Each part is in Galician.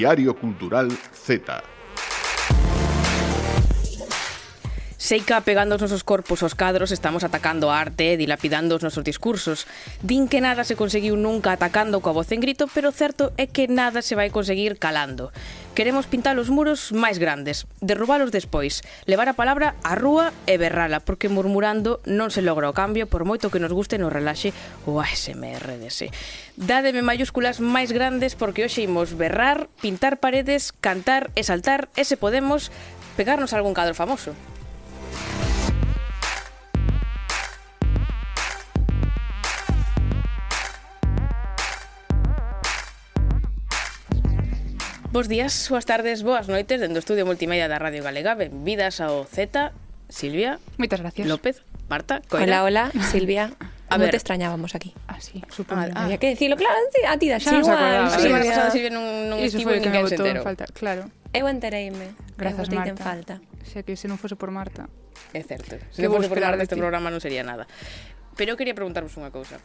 Diario Cultural Z. seica pegando os nosos corpos aos cadros, estamos atacando a arte, dilapidando os nosos discursos. Din que nada se conseguiu nunca atacando coa voz en grito, pero certo é que nada se vai conseguir calando. Queremos pintar os muros máis grandes, derrubalos despois, levar a palabra á rúa e berrala, porque murmurando non se logra o cambio por moito que nos guste no relaxe o ASMR dese. Dádeme mayúsculas máis grandes porque hoxe imos berrar, pintar paredes, cantar e saltar e se podemos pegarnos algún cadro famoso. Bos días, boas tardes, boas noites dentro do Estudio Multimedia da Radio Galega. Benvidas ao Z, Silvia. Moitas gracias. López, Marta, Coira. Hola, hola, Silvia. A no ver. te extrañábamos aquí. Ah, sí, supoño. Ah, Había ah. que decirlo, claro, sí, a ti da xa nos igual. acordaba. Sí, Sí, María. María. non, non Iso estivo foi o que ninguén se botou en enterou. falta. Claro, Eu entereime. Grazas, Eu botei en Marta. falta. xa que se non fose por Marta. É certo. Se Que non fose por falar esperar de ti? programa non sería nada. Pero eu quería preguntarvos unha cousa.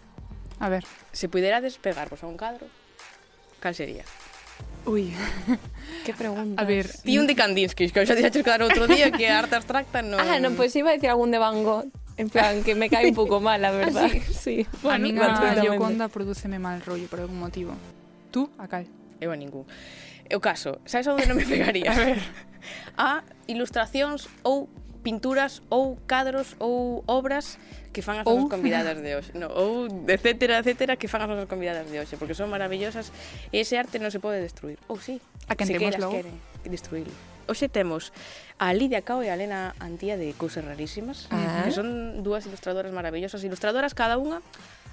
A ver. Se puderades pegarvos a un cadro, cal sería? Ui. Que pregunta. A ver, Ti un de Kandinsky, que eu xa dixaches quedar outro día que a arte abstracta non... Ah, non, pois pues iba a decir algún de Van Gogh, En plan, que me cae un pouco mal, la verdad. Sí, bueno, a mí na, Yoconda produceme mal rollo por algún motivo. Tú, a cal. Eu a ningún. O caso, sabes onde non me pegaría? a ver. A ilustracións ou pinturas ou cadros ou obras que fan as nosas convidadas de hoxe, no, ou etcétera, etcétera, que fan as nosas convidadas de hoxe, porque son maravillosas e ese arte non se pode destruir. Ou oh, sí, a quen temos logo. destruirlo. Oxe temos a Lidia Cao e a Elena Antía de Cousas Rarísimas, ah. que son dúas ilustradoras maravillosas, ilustradoras cada unha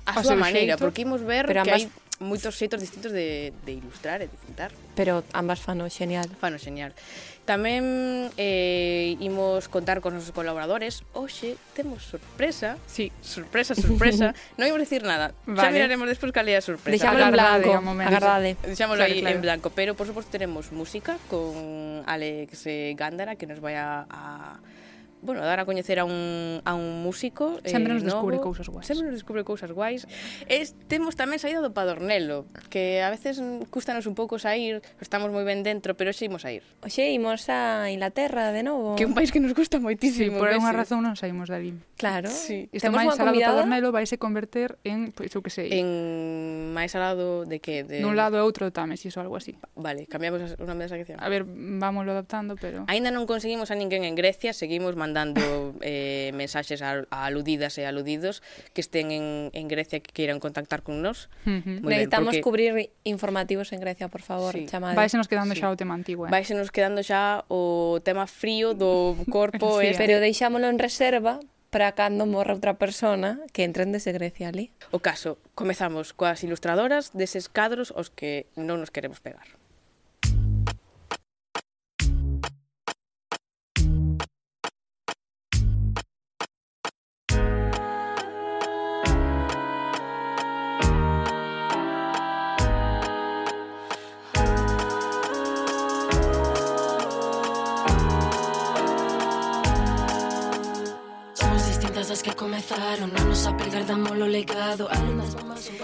a súa maneira, xeito, porque imos ver pero que ambas... hai moitos xeitos distintos de, de ilustrar e de pintar. Pero ambas fano genial. Fano genial. Tamén eh, imos contar cos nosos colaboradores. Oxe, temos sorpresa. Sí. Sorpresa, sorpresa. non imos dicir nada. Vale. Xa miraremos despois cal é a sorpresa. Deixámoslo en blanco. Agardade. Deixámoslo claro, aí claro. en blanco. Pero, por suposto, teremos música con Alex eh, Gándara que nos vai a, a bueno, dar a coñecer a un, a un músico eh, Sempre nos eh, descubre novo. cousas guais. Sempre nos descubre cousas guais. Es, Temos tamén saída do Padornelo Que a veces custanos un pouco sair Estamos moi ben dentro, pero xe imos a ir. Oxe, imos a Inglaterra de novo. Que é un país que nos gusta moitísimo sí, Por unha razón non saímos dali Claro. Sí. Isto máis alado do Padornelo vai se converter en, pois, pues, que sei. En máis alado de que? De... Dun lado e outro do si iso algo así. Vale, cambiamos o nome desa sección. A ver, vámoslo adaptando, pero Ainda non conseguimos a ninguén en Grecia Seguimos mandando mandando eh, mensaxes a, a aludidas e aludidos que estén en, en Grecia que queiran contactar con nós. Uh -huh. Necesitamos porque... cubrir informativos en Grecia, por favor, sí. chamade. Vaise nos quedando sí. xa o tema antigo, eh? Vaise nos quedando xa o tema frío do corpo. sí, este. Pero deixámolo en reserva para cando morra outra persona que entren desde Grecia ali. O caso, comezamos coas ilustradoras deses cadros os que non nos queremos pegar. cousas que comezaron Non nos a perder damos o legado. Almas,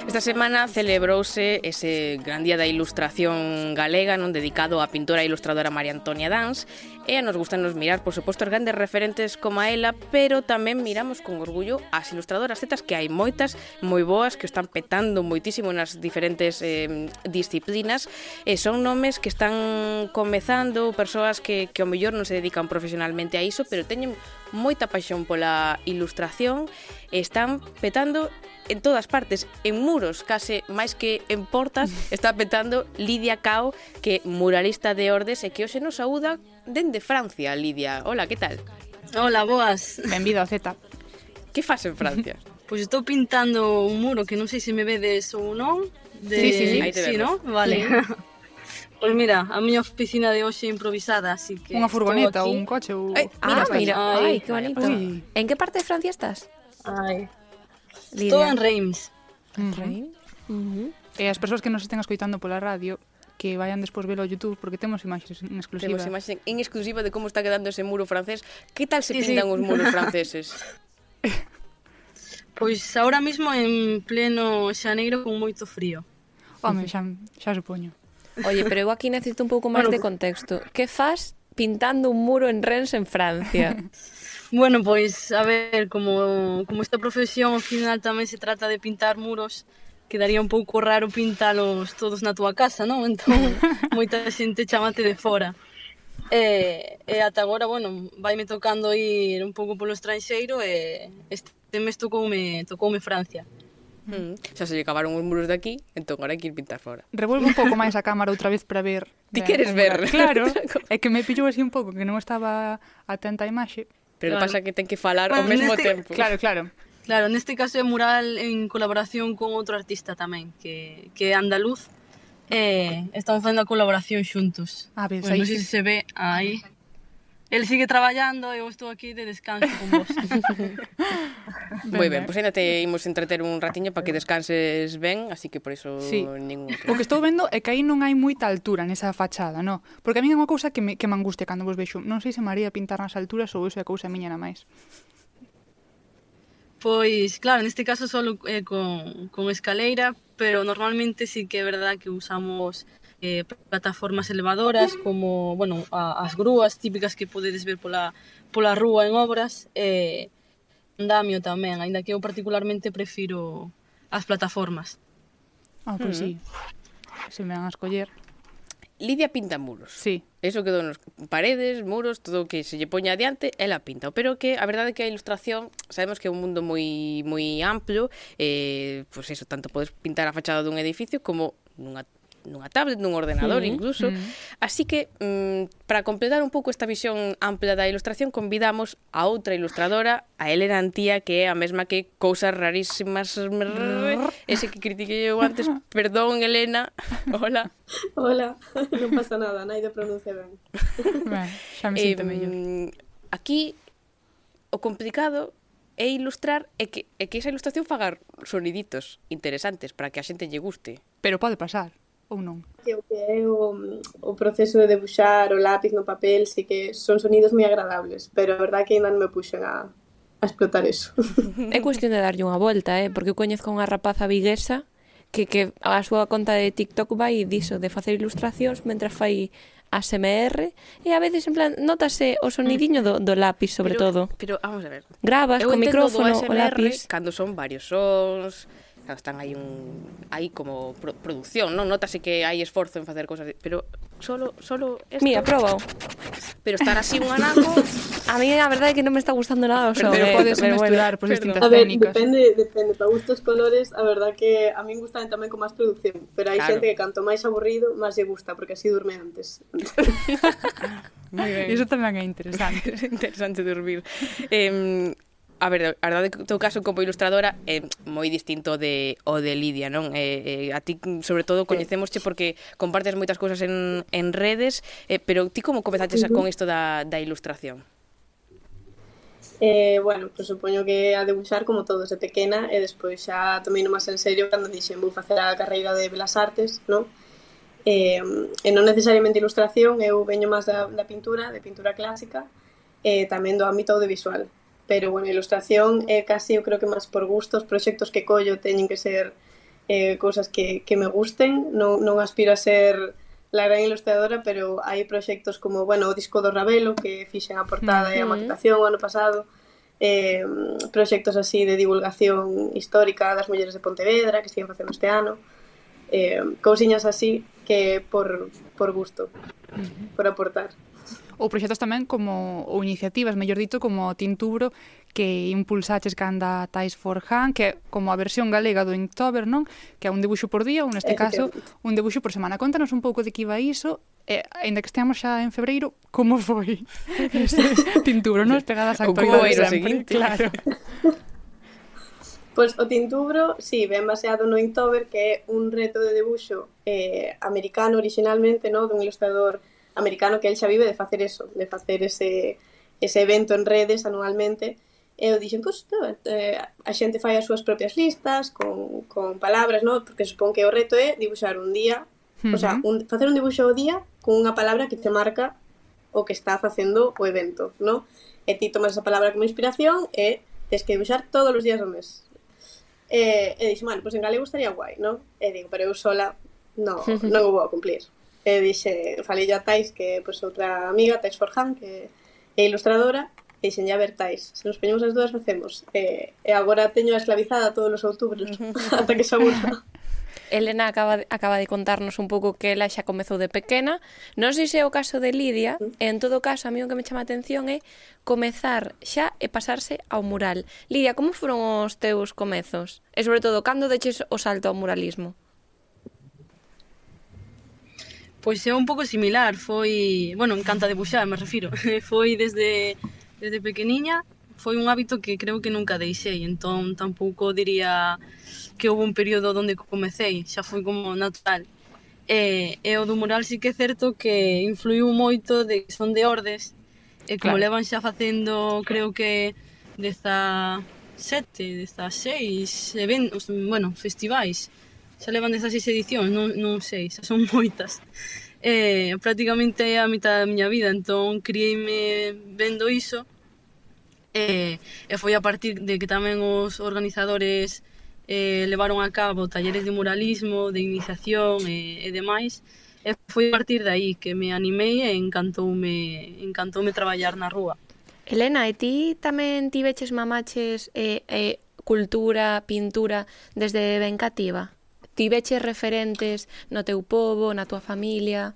Esta semana celebrouse ese gran día da ilustración galega non dedicado á pintora e ilustradora María Antonia Dans. E nos gustan nos mirar, por suposto, os grandes referentes como a ela, pero tamén miramos con orgullo as ilustradoras zetas, que hai moitas, moi boas, que están petando moitísimo nas diferentes eh, disciplinas. E son nomes que están comezando, persoas que, que ao mellor non se dedican profesionalmente a iso, pero teñen moita paixón pola ilustración, e están petando en todas partes, en muros, case máis que en portas, está petando Lidia Cao, que muralista de Ordes e que hoxe nos saúda dende Francia, Lidia. Hola, que tal? Hola, boas. Benvido a Z. Que faz en Francia? Pois pues estou pintando un muro que non sei se me vedes ou non. De... Sí, sí, sí. Aí te sí, no? Vale. Sí. Pois mira, a miña oficina de hoxe é improvisada, así que... Unha furgoneta ou un coche ou... Eh, mira, ah, mira, ai, que bonito. Ai. En que parte de Francia estás? Ai, Lidia. Estou en Reims. En Reims? E as persoas que nos estén escoitando pola radio que vayan despois velo ao YouTube porque temos imaxes en exclusiva. Temos imaxes en exclusiva de como está quedando ese muro francés. Que tal se sí, pintan sí. os muros franceses? pois ahora mesmo en pleno xaneiro con moito frío. Home, xa, xa supoño. Oye, pero eu aquí necesito un pouco máis bueno, de contexto. Que faz pintando un muro en Rennes en Francia? Bueno, pois, a ver, como, como esta profesión ao final tamén se trata de pintar muros, quedaría un pouco raro pintalos todos na túa casa, non? Entón, moita xente chamate de fora. E, e ata agora, bueno, vaime tocando ir un pouco polo estranxeiro e este mes tocoume, tocoume Francia. Mm. Xa se lle acabaron os muros de aquí, entón agora hai que ir pintar fora. Revolvo un pouco máis a cámara outra vez para ver. Ti queres ver? Claro, é que me pillou así un pouco, que non estaba atenta a imaxe. Pero claro. pasa que ten que falar bueno, ao mesmo neste... tempo. Claro, claro. Claro, neste caso é mural en colaboración con outro artista tamén, que, que é andaluz. Eh, estamos facendo a colaboración xuntos. Ah, ben, pois pues, non sei se se ve aí. El sigue traballando e eu estou aquí de descanso con vos. Moi ben, pois pues ainda te imos entreter un ratiño para que descanses ben, así que por iso sí. ningún O que estou vendo é que aí non hai moita altura nesa fachada, no? Porque a mí é unha cousa que me, que me angustia cando vos vexo. Non sei se María pintar nas alturas ou iso é cousa miña na máis. Pois, claro, neste caso solo eh, con, con escaleira, pero normalmente sí que é verdad que usamos eh, plataformas elevadoras como, bueno, a, as grúas típicas que podedes ver pola, pola rúa en obras e eh, andamio tamén, aínda que eu particularmente prefiro as plataformas. Ah, pois pues mm. sí. Mm-hmm. Se me van a escoller. Lidia pinta muros. Sí. Eso quedou nos paredes, muros, todo o que se lle poña adiante, ela pinta. Pero que a verdade é que a ilustración, sabemos que é un mundo moi moi amplo, eh, pois pues eso, tanto podes pintar a fachada dun edificio como nunha nunha tablet, nun ordenador mm, incluso. Mm. Así que, mm, para completar un pouco esta visión ampla da ilustración, convidamos a outra ilustradora, a Elena Antía, que é a mesma que cousas rarísimas... Ese que critiquei eu antes. Perdón, Elena. Hola. Hola. Non pasa nada, nai de pronuncia ben. Ben, xa me sinto eh, mellor. Aquí, o complicado é ilustrar e que, e que esa ilustración faga soniditos interesantes para que a xente lle guste. Pero pode pasar ou non? O que é o, o proceso de debuxar o lápiz no papel, sei que son sonidos moi agradables, pero a verdad que ainda non me puxen a, a explotar eso. É cuestión de darlle unha volta, eh? porque eu coñezco unha rapaza viguesa que, que a súa conta de TikTok vai diso de facer ilustracións mentras fai ASMR e a veces en plan notase o sonidiño do, do lápiz sobre pero, todo. Pero vamos a ver. Gravas eu co micrófono o lápiz cando son varios sons, están aí un aí como pro, producción, non notase que hai esforzo en facer cousas, pero solo solo esto. Mira, probao. Pero estar así un anaco A mí a verdade é que non me está gustando nada o xogo. Pero, pero podes pero mesturar bueno, por distintas a ver, técnicas. Depende, depende, para gustos colores, a verdade que a min gustan tamén con máis producción, pero hai claro. xente que canto máis aburrido, máis lle gusta, porque así durme antes. Moi ben. Iso tamén é interesante. interesante dormir. Eh, A ver, a verdade que o teu caso como ilustradora é moi distinto de o de Lidia, non? Eh, eh, a ti, sobre todo, coñecémosche porque compartes moitas cousas en, en redes, eh, pero ti como comezaches uh -huh. con isto da, da ilustración? Eh, bueno, pues supoño que a debuxar como todo de pequena e despois xa tomei no máis en serio cando dixen vou facer a carreira de Belas Artes, non? Eh, e non necesariamente ilustración, eu veño máis da, da pintura, de pintura clásica, e eh, tamén do ámbito audiovisual pero bueno, ilustración é eh, casi eu creo que máis por gusto, os proxectos que collo teñen que ser eh, cousas que, que me gusten, non, non aspiro a ser la gran ilustradora, pero hai proxectos como, bueno, o disco do Rabelo, que fixen a portada e a maquetación o ano pasado, eh, proxectos así de divulgación histórica das mulleres de Pontevedra que siguen facendo este ano. Eh, cousiñas así que por, por gusto por aportar ou proxectos tamén como ou iniciativas, mellor dito, como Tintubro que impulsaches canda Tais for Han, que é como a versión galega do Inktober, non? Que é un debuxo por día, ou neste caso, un debuxo por semana. Contanos un pouco de que iba iso e ainda que esteamos xa en febreiro, como foi este tintubro, non? Pegadas a actualidade sempre, seguinte. claro. Pois pues, o tintubro, sí, ben baseado no Inktober, que é un reto de debuxo eh, americano originalmente, no? dun ilustrador americano americano que el xa vive de facer eso, de facer ese, ese evento en redes anualmente, e eu dixen, pois, pues, no, eh, a xente fai as súas propias listas con, con palabras, no? porque supón que o reto é dibuxar un día, uh -huh. o sea, un, facer un dibuxo ao día con unha palabra que te marca o que está facendo o evento, no? E ti tomas esa palabra como inspiración e tens que dibuxar todos os días do mes. E, e dixen, bueno, pois pues en galego estaría guai, no? E digo, pero eu sola no, non o vou a cumplir e dixe, falei a Tais, que pois, outra amiga, Tais Forján, que é ilustradora, e dixen, ya ver, Tais, se nos peñemos as dúas, facemos. E, e agora teño esclavizada todos os outubros, ata que se aburra. Elena acaba de, acaba de contarnos un pouco que ela xa comezou de pequena. Non sei se é o caso de Lidia, en todo caso, a mí o que me chama a atención é comezar xa e pasarse ao mural. Lidia, como foron os teus comezos? E sobre todo, cando deches o salto ao muralismo? Pois é un pouco similar, foi, bueno, encanta debuxar, me refiro. foi desde desde pequeniña, foi un hábito que creo que nunca deixei, entón tampouco diría que houve un período onde comecei, xa foi como natural. E, e o do mural sí que é certo que influiu moito de que son de ordes, e como claro. levan xa facendo, creo que desta sete, desta seis, eventos, bueno, festivais, xa levan 16 edicións, non, non sei, xa son moitas. Eh, prácticamente é a mitad da miña vida, entón criei-me vendo iso e, e foi a partir de que tamén os organizadores eh, levaron a cabo talleres de muralismo, de iniciación e, e demais, e foi a partir de aí que me animei e encantoume, encantoume traballar na rúa. Elena, e ti tamén tiveches mamaches eh, eh, cultura, pintura desde ben cativa? tiveches referentes no teu povo, na tua familia?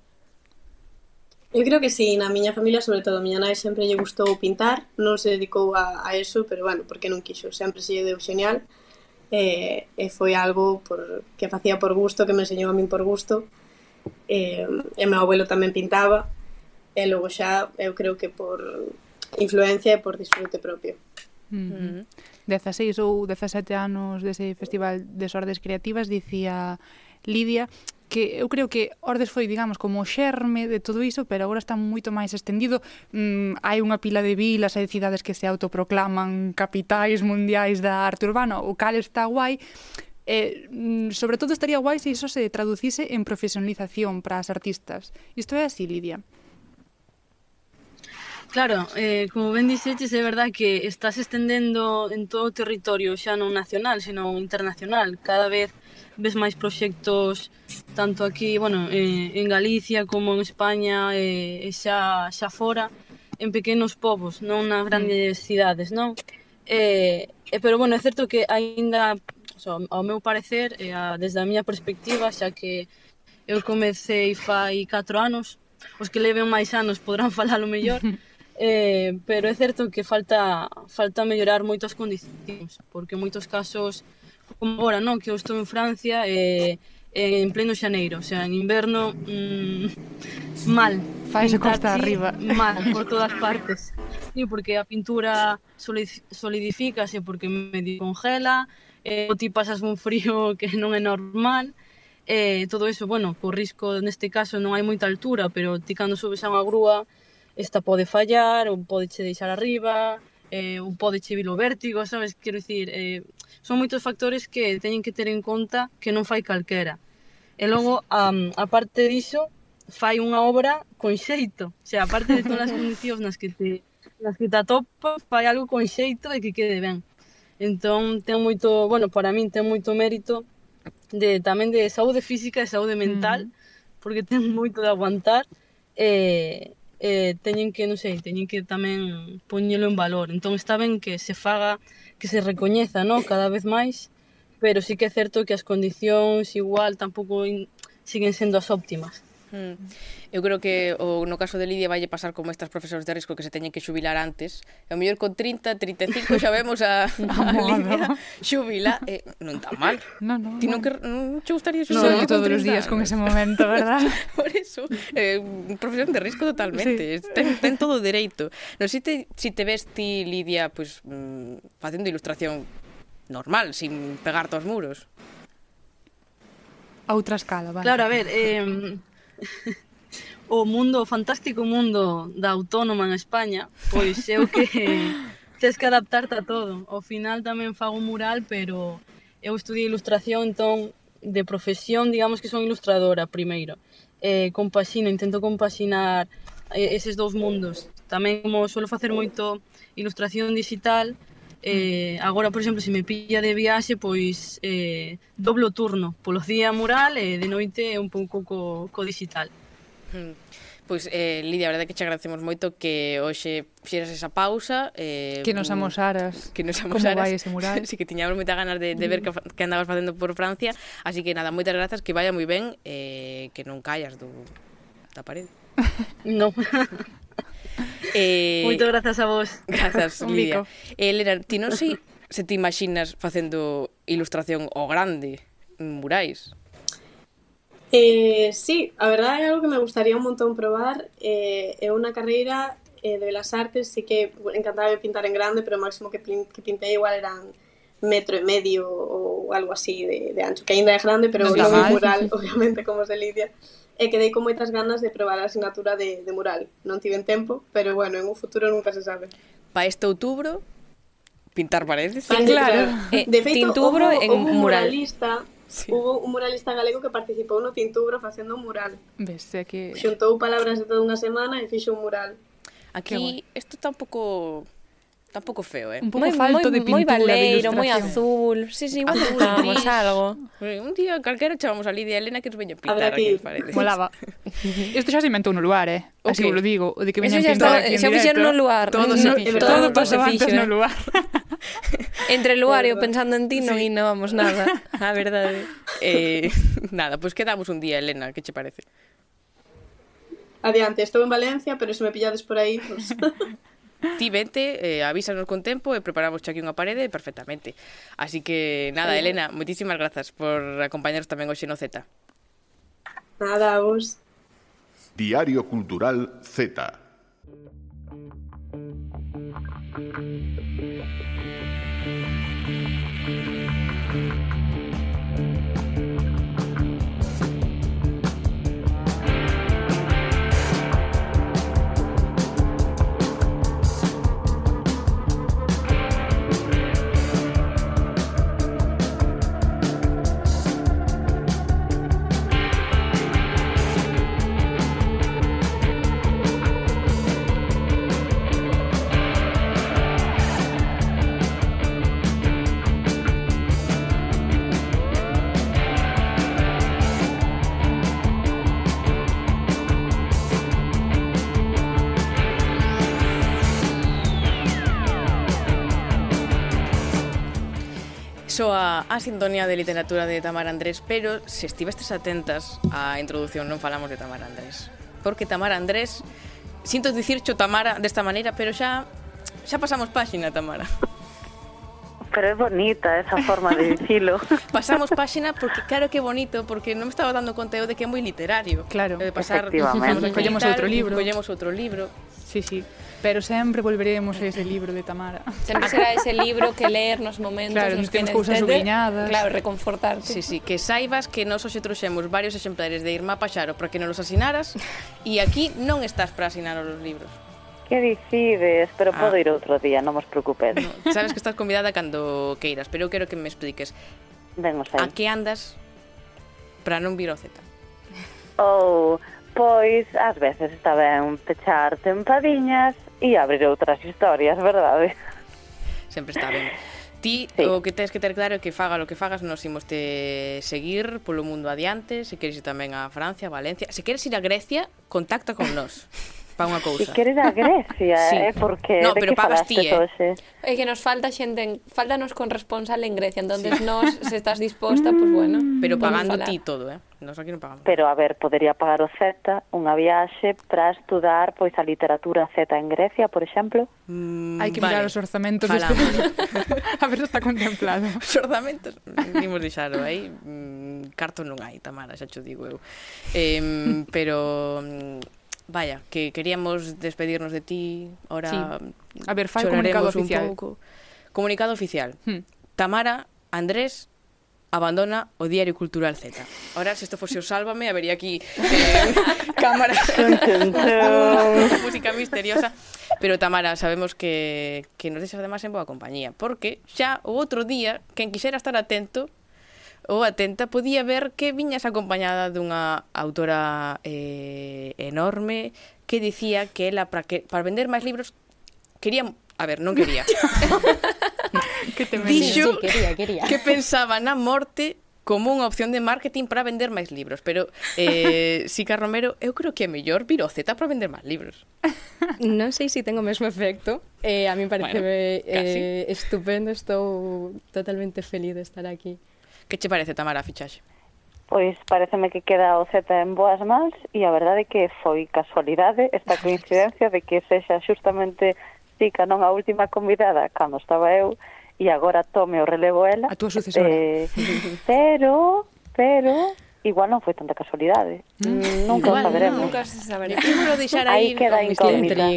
Eu creo que sí, na miña familia, sobre todo, miña nai sempre lle gustou pintar, non se dedicou a, a eso, pero bueno, porque non quixo, sempre se lle deu xenial, e, e foi algo por, que facía por gusto, que me enseñou a min por gusto, e, e meu abuelo tamén pintaba, e logo xa eu creo que por influencia e por disfrute propio. Mm -hmm. 16 ou 17 anos dese Festival de Sordes Creativas dicía Lidia que eu creo que Ordes foi, digamos, como o xerme de todo iso, pero agora está moito máis estendido. Mm, hai unha pila de vilas, e cidades que se autoproclaman capitais mundiais da arte urbana, o cal está guai, Eh, sobre todo estaría guai se iso se traducise en profesionalización para as artistas. Isto é así, Lidia. Claro, eh, como ben dixetes, é verdad que estás estendendo en todo o territorio, xa non nacional, senón internacional. Cada vez ves máis proxectos tanto aquí, bueno, eh, en Galicia como en España eh, e xa, xa fora en pequenos povos, non nas grandes mm. cidades, non? Eh, eh, pero bueno, é certo que aínda, o sea, ao meu parecer, eh, a, desde a miña perspectiva, xa que eu comecei fai 4 anos, os que leven máis anos podrán falalo mellor, eh, pero é certo que falta falta mellorar moitas condicións, porque moitos casos como agora, non, que eu estou en Francia e eh, en pleno xaneiro, o sea, en inverno mmm, mal. Faise costa arriba. Mal, por todas partes. Sí, porque a pintura solidifícase porque medio congela, eh, o ti pasas un frío que non é normal, eh, todo eso, bueno, co risco neste caso non hai moita altura, pero ti cando subes a unha grúa esta pode fallar, un pode che deixar arriba, eh, un pode che vir o vértigo, sabes? Quero dicir, eh, son moitos factores que teñen que ter en conta que non fai calquera. E logo, a, a parte diso, fai unha obra con xeito. O sea, aparte de todas as condicións nas que te, nas que te atopa, fai algo con xeito e que quede ben. Entón, ten moito, bueno, para min ten moito mérito de tamén de saúde física e saúde mental, mm. porque ten moito de aguantar e, eh, teñen que, non sei, teñen que tamén poñelo en valor. Entón está ben que se faga, que se recoñeza, no, cada vez máis, pero sí que é certo que as condicións igual tampouco in, siguen sendo as óptimas. Mm. Eu creo que o, no caso de Lidia vai pasar como estas profesores de risco que se teñen que xubilar antes. E o mellor con 30, 35 xa vemos a, a Lidia xubila. Eh, non está mal. No, no, Ti non, que, non che gustaría xubilar? No, no, todos os días con ese momento, verdad? Por eso, eh, profesión de risco totalmente. Sí. Ten, ten todo o dereito. Non, sei te, si te ves ti, Lidia, pues, mm, facendo ilustración normal, sin pegarte aos muros. A outra escala, vale. Claro, a ver, eh, o mundo, o fantástico mundo da autónoma en España, pois eu que tes que adaptarte a todo. Ao final tamén fago mural, pero eu estudiei ilustración, entón de profesión, digamos que son ilustradora primeiro. Eh, compaxino, intento compaxinar eh, eses dous mundos. Tamén como suelo facer moito ilustración digital, Eh, agora, por exemplo, se me pilla de viaxe, pois eh, doblo turno, polos día mural e eh, de noite un pouco co, co digital. Hmm. Pois, eh, Lidia, a verdade que te agradecemos moito que hoxe fixeras esa pausa eh, Que nos mm, amosaras Que nos amosaras. Como vai ese mural. Si sí, que tiñamos moita ganas de, de ver mm. que, que andabas facendo por Francia. Así que nada, moitas grazas, que vaya moi ben eh, Que non callas do, da parede. Non eh, Moito grazas a vos. Grazas, Lidia. Eh, Elena, ti non sei se ti imaginas facendo ilustración ao grande, murais? Eh, sí, a verdade é algo que me gustaría un montón probar. Eh, é unha carreira eh, de Belas Artes, sí que encantaba de pintar en grande, pero o máximo que, que pintei igual eran metro e medio ou algo así de, de ancho, que ainda é grande, pero no é mural, obviamente, como se lidia. Eh, e quedei con moitas ganas de probar a asignatura de, de mural. Non tiven tempo, pero bueno, en un futuro nunca se sabe. Pa este outubro, pintar paredes. Sí, claro. Eh, de feito, tintubro hubo, en hubo un mural. muralista Sí. Hubo un muralista galego que participou no Tintubro facendo un mural. Ves, que... Xuntou palabras de toda unha semana e fixo un mural. Aquí, isto está un pouco Tampouco feo, eh? Un pouco falto moi, de pintura, moi baleiro, moi azul. Sí, sí, si, azul, buscamos algo. Un día calquera chamamos a Lidia Elena que nos veña pintar aquí, parece. Molaba. Isto xa se inventou no lugar, eh? Así vos lo digo, o de que veñan pintar aquí en directo. Xa fixeron no lugar. Todo, no, todo, todo pasou antes no lugar. Entre lugar e pensando en ti non sí. innovamos nada, ah, a verdade. Eh, nada, pois pues quedamos un día, Elena, que che parece? Adiante, estou en Valencia, pero se me pillades por aí, pues ti vente, eh, avísanos con tempo e preparamos aquí unha parede perfectamente. Así que, nada. Elena, moitísimas grazas por acompañarnos tamén hoxe no Z. Nada, vos. Diario Cultural Z. soa a sintonía de literatura de Tamara Andrés, pero se estivestes atentas á introdución non falamos de Tamara Andrés. Porque Tamara Andrés, sinto dicir cho Tamara desta maneira, pero xa xa pasamos páxina, Tamara. Pero é bonita esa forma de dicilo. Pasamos páxina porque claro que é bonito, porque non me estaba dando conta eu de que é moi literario. Claro, de pasar, efectivamente. Collemos outro libro. Collemos outro libro. Sí, sí. Pero sempre volveremos a ese libro de Tamara. Sempre será ese libro que ler nos momentos claro, nos que temos cousas subliñadas. Claro, reconfortarte. Sí, sí, que saibas que nos hoxe trouxemos varios exemplares de Irma Paxaro para que non los asinaras e aquí non estás para asinar os libros. Que dicides, pero podo ah. ir outro día, non vos preocupes. No, sabes que estás convidada cando queiras, pero eu quero que me expliques. Vemos aí. A que andas para non vir ao Z? Ou, oh, pois, ás veces está ben pechar tempadiñas e abrir outras historias, verdade? Sempre está ben. Ti, sí. o que tens que ter claro é que faga lo que fagas, nos imos te seguir polo mundo adiante, se queres ir tamén a Francia, a Valencia, se queres ir a Grecia, contacta con nós. pa unha cousa. Queres a Grecia, sí. eh? Porque no, pero pagas ti, eh? Toxe? É que nos falta xente, en... faltanos con responsal en Grecia, entonces sí. nos, se estás disposta, pues mm. bueno. Pero pagando ti todo, eh? Nos aquí non pagamos. Pero, a ver, podería pagar o Z unha viaxe para estudar pois a literatura Z en Grecia, por exemplo? Mm, Hai que mirar vale. os orzamentos. a ver se está contemplado. Os orzamentos, dimos dixaro, aí mm, carto non hai, Tamara, xa cho digo eu. Eh, pero mm, Vaya, que queríamos despedirnos de ti, ahora sí. A ver, fai comunicado oficial. Un pouco. Comunicado oficial. Hmm. Tamara, Andrés, abandona o Diario Cultural Z. Ahora, se isto fose o Sálvame, habería aquí eh, cámara, música misteriosa. Pero Tamara, sabemos que, que nos deixas además en boa compañía, porque xa o outro día, quen quixera estar atento, ou atenta podía ver que viñas acompañada dunha autora eh, enorme que dicía que ela para que para vender máis libros quería, a ver, non quería. que te Dixo sí, quería, quería. que pensaba na morte como unha opción de marketing para vender máis libros, pero eh, Sica Romero, eu creo que é mellor vir o Z para vender máis libros. Non sei se si ten o mesmo efecto, eh, a mí parece bueno, eh, estupendo, estou totalmente feliz de estar aquí. Que che parece, Tamara, a fichaxe? Pois pareceme que queda o Z en boas mans e a verdade é que foi casualidade esta coincidencia de que sexa xustamente Tica non a última convidada cando estaba eu e agora tome o relevo ela. A túa sucesora. Eh, pero, pero, igual non foi tanta casualidade. Mm. Nunca igual, saberemos. Nunca se saberá. Eu deixar aí, aí queda incógnita.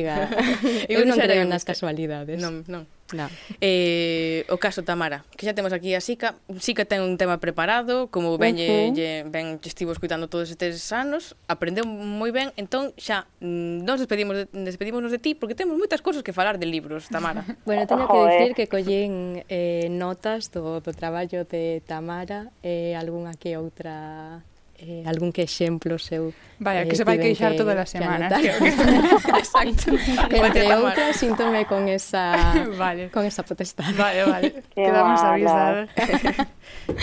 Eu, eu non creo nas casualidades. Non, non. No. Eh, o caso Tamara, que xa temos aquí a Sica, Sica ten un tema preparado, como ben uh -huh. lle, ben lle estivo escuitando todos estes anos, aprendeu moi ben, entón xa mm, nos despedimos de, despedimos de ti porque temos moitas cousas que falar de libros, Tamara. bueno, teño que dicir que collín eh, notas do, do traballo de Tamara e eh, algunha que outra eh, algún que exemplo seu. Vaya, eh, que se vai queixar que, todas as semanas. Que Exacto. Entre outras, síntome con esa, vale. con esa potestade. Vale, vale. Quedamos avisadas.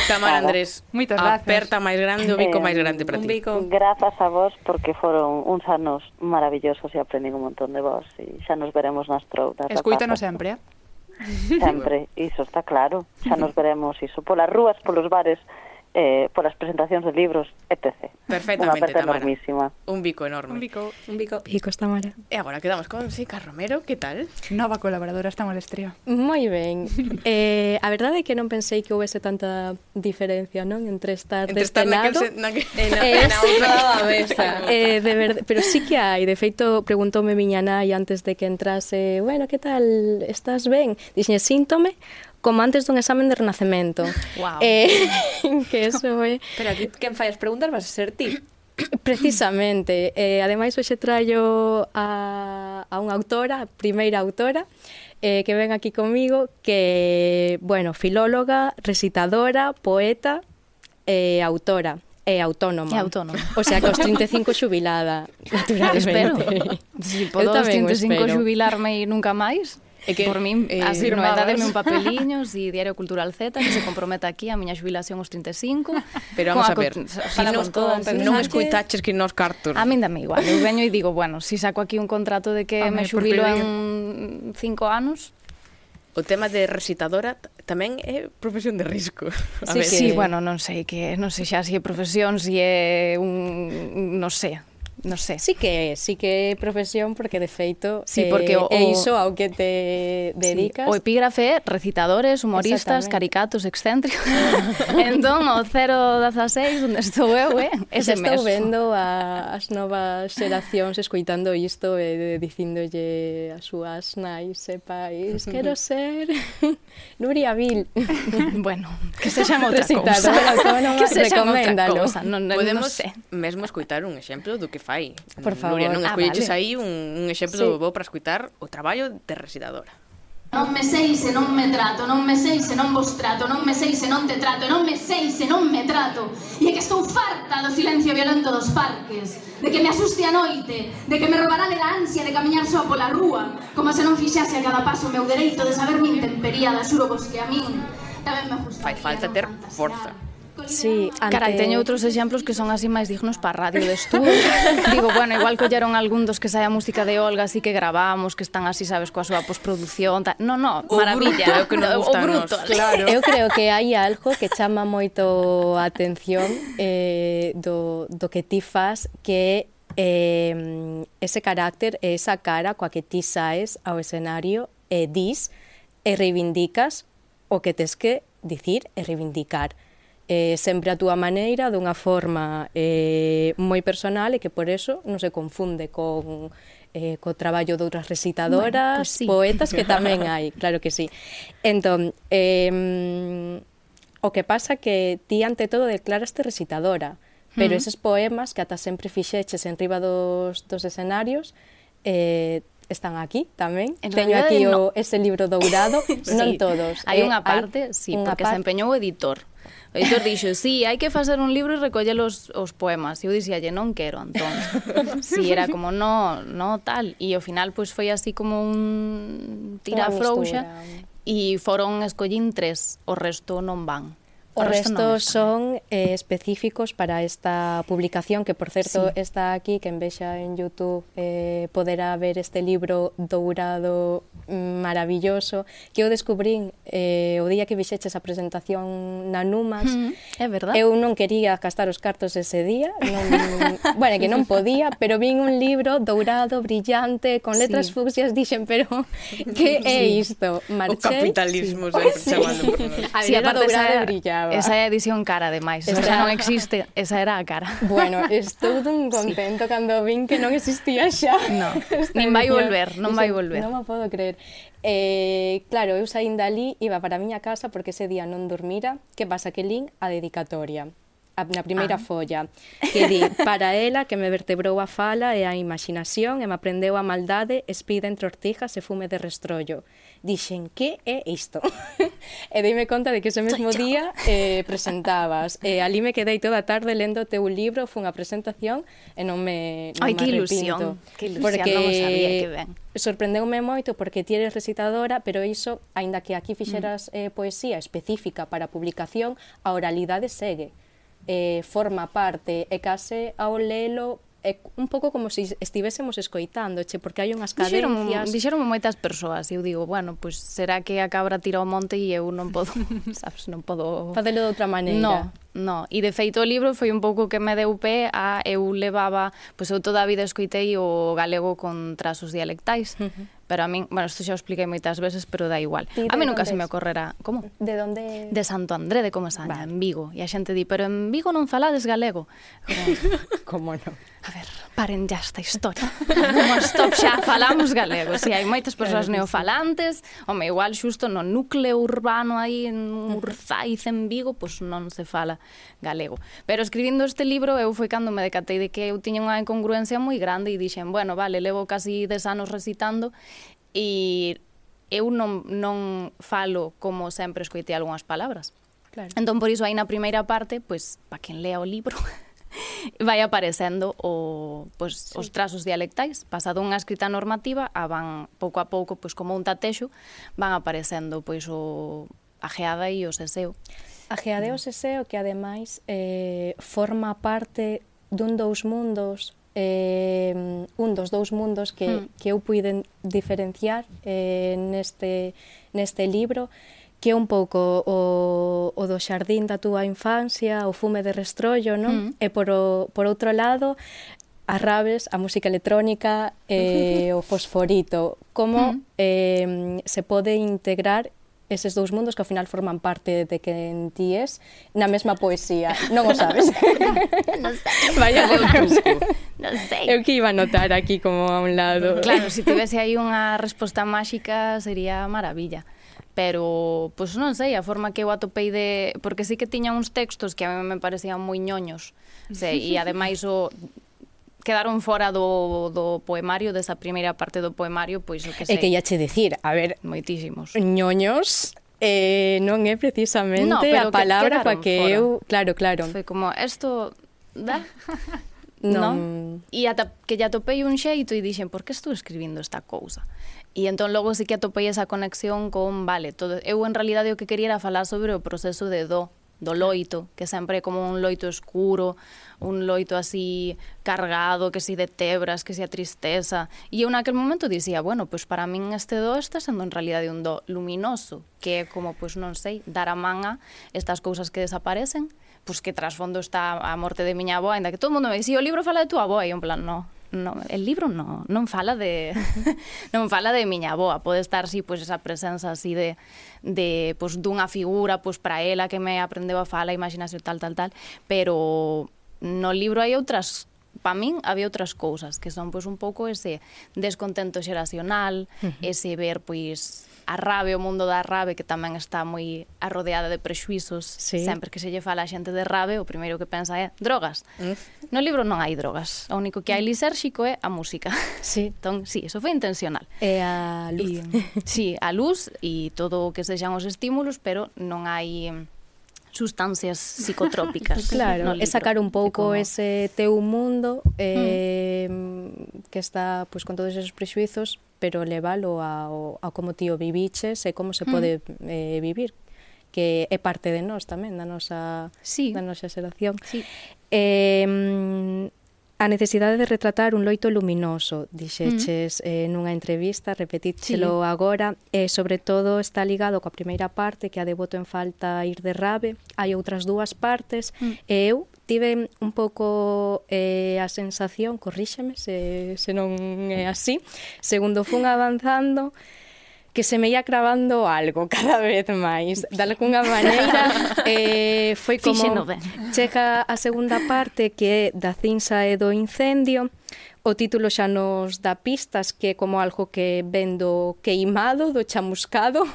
Tamara. Andrés, moitas gracias. Aperta perta máis grande, o bico eh, máis grande para ti. Bico. Grazas a vos porque foron uns anos maravillosos e aprendín un montón de vos e xa nos veremos nas troutas. Escúitanos sempre, eh? Sempre, iso está claro. Xa nos veremos iso polas rúas, polos bares, eh, polas presentacións de libros, etc. Perfectamente, Tamara. Enormísima. Un bico enorme. Un bico, un bico. Bicos, Tamara. E eh, agora quedamos con Sica Romero, que tal? Nova colaboradora, estamos estría. Moi ben. eh, a verdade é que non pensei que houvese tanta diferencia, non? Entre estar Entre deste estar lado na que, na que... e na, na outra mesa. eh, de verdade, pero sí que hai. De feito, preguntoume miña nai antes de que entrase, bueno, que tal? Estás ben? Dixen, síntome como antes dun examen de renacemento. Wow. Eh, que eso é... Pero aquí quen fai as preguntas vas a ser ti. Precisamente. Eh, ademais, hoxe traio a, a unha autora, a primeira autora, eh, que ven aquí comigo, que, bueno, filóloga, recitadora, poeta, eh, autora é autónoma. E autónoma. O sea, que aos 35 xubilada, naturalmente. Espero. Si podo aos 35 espero. xubilarme e nunca máis, É que, por min, eh, novedademe un papeliño si Diario Cultural Z que se comprometa aquí a miña xubilación aos 35 pero vamos a ver si nos, todas, con, non escuitaches que nos cartos. A min dame igual eu veño e digo bueno si saco aquí un contrato de que Home, me xubilo en 5 anos. O tema de recitadora tamén é profesión de risco. A sí, ver. sí, que... bueno, non sei que non sei xa se si é profesión, se si é un non sei, non sei. Sí que é, sí que é profesión porque de feito sí, porque eh, o, é iso ao que te dedicas. Sí, o epígrafe é recitadores, humoristas, caricatos, excéntricos. entón, o 016, onde estou eu, é eh, ese estou mesmo. vendo a, as novas xeracións escoitando isto e eh, dicindolle as súas nais e pais quero ser Nuria Vil. bueno, que sexan outra cousa. Recitadora outra recoméndalo. Non, non, Podemos no sé. mesmo escoitar un exemplo do que fai fai. Por favor. Nuria, non escolleches ah, vale. aí un, un exemplo sí. bo para escutar o traballo de residadora. Non me sei se non me trato, non me sei se non vos trato, non me sei se non te trato, non me sei se non me trato. E é que estou farta do silencio violento dos parques, de que me asuste a noite, de que me robará de la ansia de camiñar só pola rúa, como se non fixase a cada paso o meu dereito de saber mi intempería, xuro vos que a min tamén me gustaría... Fai falta ter forza. Sí, ante... Carai, teño outros exemplos que son así máis dignos para radio de estudo. Digo, bueno, igual colleron algún dos que saia música de Olga, así que gravamos, que están así, sabes, coa súa postproducción. Ta... No, no, o maravilla. Bruto, que no, o bruto, claro. Eu creo que hai algo que chama moito a atención eh, do, do que ti fas, que eh, ese carácter, esa cara coa que ti saes ao escenario e eh, dis e reivindicas o que tes que dicir e reivindicar eh, sempre a túa maneira, dunha forma eh, moi personal e que por eso non se confunde con eh, co traballo de outras recitadoras, bueno, pues sí. poetas que tamén hai, claro que sí. Entón, eh, o que pasa que ti ante todo declaraste recitadora, pero uh eses poemas que ata sempre fixeches en riba dos, dos escenarios eh, están aquí tamén. En Teño aquí no. o, ese libro dourado, sí. non todos. Hai eh, unha parte, eh, sí, porque parte... se empeñou o editor O editor dixo, sí, hai que facer un libro e recoller os, os poemas. E eu dixía, non quero, entón. Si sí, era como, no, no, tal. E ao final, pois, pues, foi así como un tira frouxa. E foron, escollín tres, o resto non van. O, resto, resto son eh, específicos para esta publicación, que por certo sí. está aquí, que en vexa en Youtube eh, poderá ver este libro dourado mm, maravilloso, que eu descubrín eh, o día que vixeches a presentación na Numas. Mm, é verdad. Eu non quería gastar os cartos ese día, non, bueno, que non podía, pero vin un libro dourado, brillante, con letras sí. fucsias, dixen, pero que é isto? Marchei? O capitalismo, sí. sempre sí. chamando por nós. Sí, ver, era dourado, brillar esperaba. Esa é a edición cara, ademais. Esta... Esa non existe, esa era a cara. Bueno, estou tan contento sí. cando vin que non existía xa. No, nin vai volver, non vai volver. Non me podo creer. Eh, claro, eu saín dali, iba para a miña casa porque ese día non dormira. Que pasa que lín a dedicatoria a, na primeira ah. folla que di para ela que me vertebrou a fala e a imaginación e me aprendeu a maldade espida entre ortijas e fume de restrollo dixen que é isto? E dime conta de que ese mesmo día eh, presentabas. E ali me quedei toda a tarde lendo o teu libro fun a presentación e non me non Ai, me que ilusión, que ilusión porque non sabía que ben. sorprendeume moito porque ti eres recitadora pero iso, aínda que aquí fixeras mm. eh, poesía específica para publicación a oralidade segue eh, forma parte e case ao lelo é un pouco como se si estivésemos escoitándoche, porque hai unhas cadencias... Dixeron moitas persoas, e eu digo, bueno, pois pues, será que a cabra tira ao monte e eu non podo, sabes, non podo... Facelo de outra maneira. No, no. E de feito o libro foi un pouco que me deu pé a eu levaba, pois pues, eu toda a vida escoitei o galego con trazos dialectais, uh -huh Pero a min, bueno, isto xa o expliquei moitas veces, pero dá igual. Ti a mí nunca se me ocorrerá. Como? De onde? De Santo André de Comesaña, vale. en Vigo. E a xente di, pero en Vigo non falades galego. Como, como non? A ver, paren ya esta historia. Como stop xa, falamos galego. Si hai moitas persoas claro, neofalantes, home, igual xusto no núcleo urbano aí en Urzaiz, en Vigo, pois pues non se fala galego. Pero escribindo este libro, eu foi cando me decatei de que eu tiña unha incongruencia moi grande e dixen, bueno, vale, levo casi 10 anos recitando e eu non, non falo como sempre escoitei algunhas palabras. Claro. Entón, por iso, aí na primeira parte, pois, para quen lea o libro, vai aparecendo o, pois, sí. os trazos dialectais. Pasado unha escrita normativa, a van pouco a pouco, pois, como un tatexo, van aparecendo pois, o, a geada e o seseo. A geada e o seseo que, ademais, eh, forma parte dun dous mundos eh, un dos dous mundos que, mm. que eu puiden diferenciar eh, neste, neste libro que é un pouco o, o do xardín da túa infancia, o fume de restrollo, non? Mm. E por, o, por outro lado, as rabes, a música electrónica, eh, o fosforito, como mm. eh, se pode integrar eses dous mundos que ao final forman parte de que en ti es na mesma poesía. Non o sabes? non sei. Vaya. Non sei. Eu que iba a notar aquí como a un lado. Claro, se si tivese aí unha resposta máxica sería maravilla pero pois non sei, a forma que eu atopei de porque sí que tiña uns textos que a mí me parecían moi ñoños. sei, e ademais o quedaron fora do, do poemario, desa primeira parte do poemario, pois o que sei. É que ia che decir, a ver... Moitísimos. Ñoños eh, non é precisamente no, a palabra coa que, que eu... Claro, claro. Foi como, isto... Da? non. E ata que lle atopei un xeito e dixen, por que estou escribindo esta cousa? E entón logo sí que atopei esa conexión con, vale, todo, eu en realidade o que quería era falar sobre o proceso de do do loito, que sempre é como un loito escuro, un loito así cargado, que si de tebras, que si a tristeza. E eu naquel momento dicía, bueno, pois para min este do está sendo en realidade un do luminoso, que é como, pois non sei, dar a man a estas cousas que desaparecen, pois que trasfondo está a morte de miña avó, ainda que todo o mundo me dice, o libro fala de tua avó, e en plan, no, no, el libro no, non fala de non fala de miña avoa, pode estar si sí, pois esa presenza así de de pois dunha figura pois para ela que me aprendeu a fala, imagínase tal tal tal, pero no libro hai outras para min había outras cousas que son pois un pouco ese descontento xeracional, uh -huh. ese ver pois a rave, o mundo da rave, que tamén está moi arrodeada de prexuizos. Sí. Sempre que se lle fala a xente de rave, o primeiro que pensa é drogas. Eh. No libro non hai drogas. O único que hai lisérxico é a música. Sí. entón, sí, eso foi intencional. E a luz. E, sí, a luz e todo o que sexan os estímulos, pero non hai sustancias psicotrópicas. claro, no libro. é sacar un pouco como... ese teu mundo eh, mm. que está pues, con todos esos prexuizos pero leválo ao, ao como ti o viviches e como se mm. pode mm. eh, vivir, que é parte de nós tamén, da nosa, sí. da nosa xeración. Sí. Eh, a necesidade de retratar un loito luminoso, dixeches mm. eh, nunha entrevista, repetíchelo sí. agora, e eh, sobre todo está ligado coa primeira parte, que a de voto en falta ir de rabe, hai outras dúas partes, mm. e eu tive un pouco eh, a sensación, corríxeme se, se non é así, segundo fun avanzando, que se me ia cravando algo cada vez máis. De alguna maneira, eh, foi como... Chega a segunda parte que é da cinza e do incendio, O título xa nos dá pistas que é como algo que vendo queimado, do chamuscado.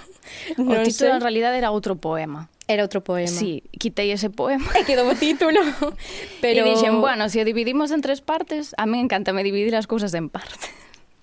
O non título sei. en realidad era outro poema. Era outro poema. Sí, quitei ese poema. E quedou o título. Pero... E dixen, bueno, se o dividimos en tres partes, a mí encantame dividir as cousas en partes.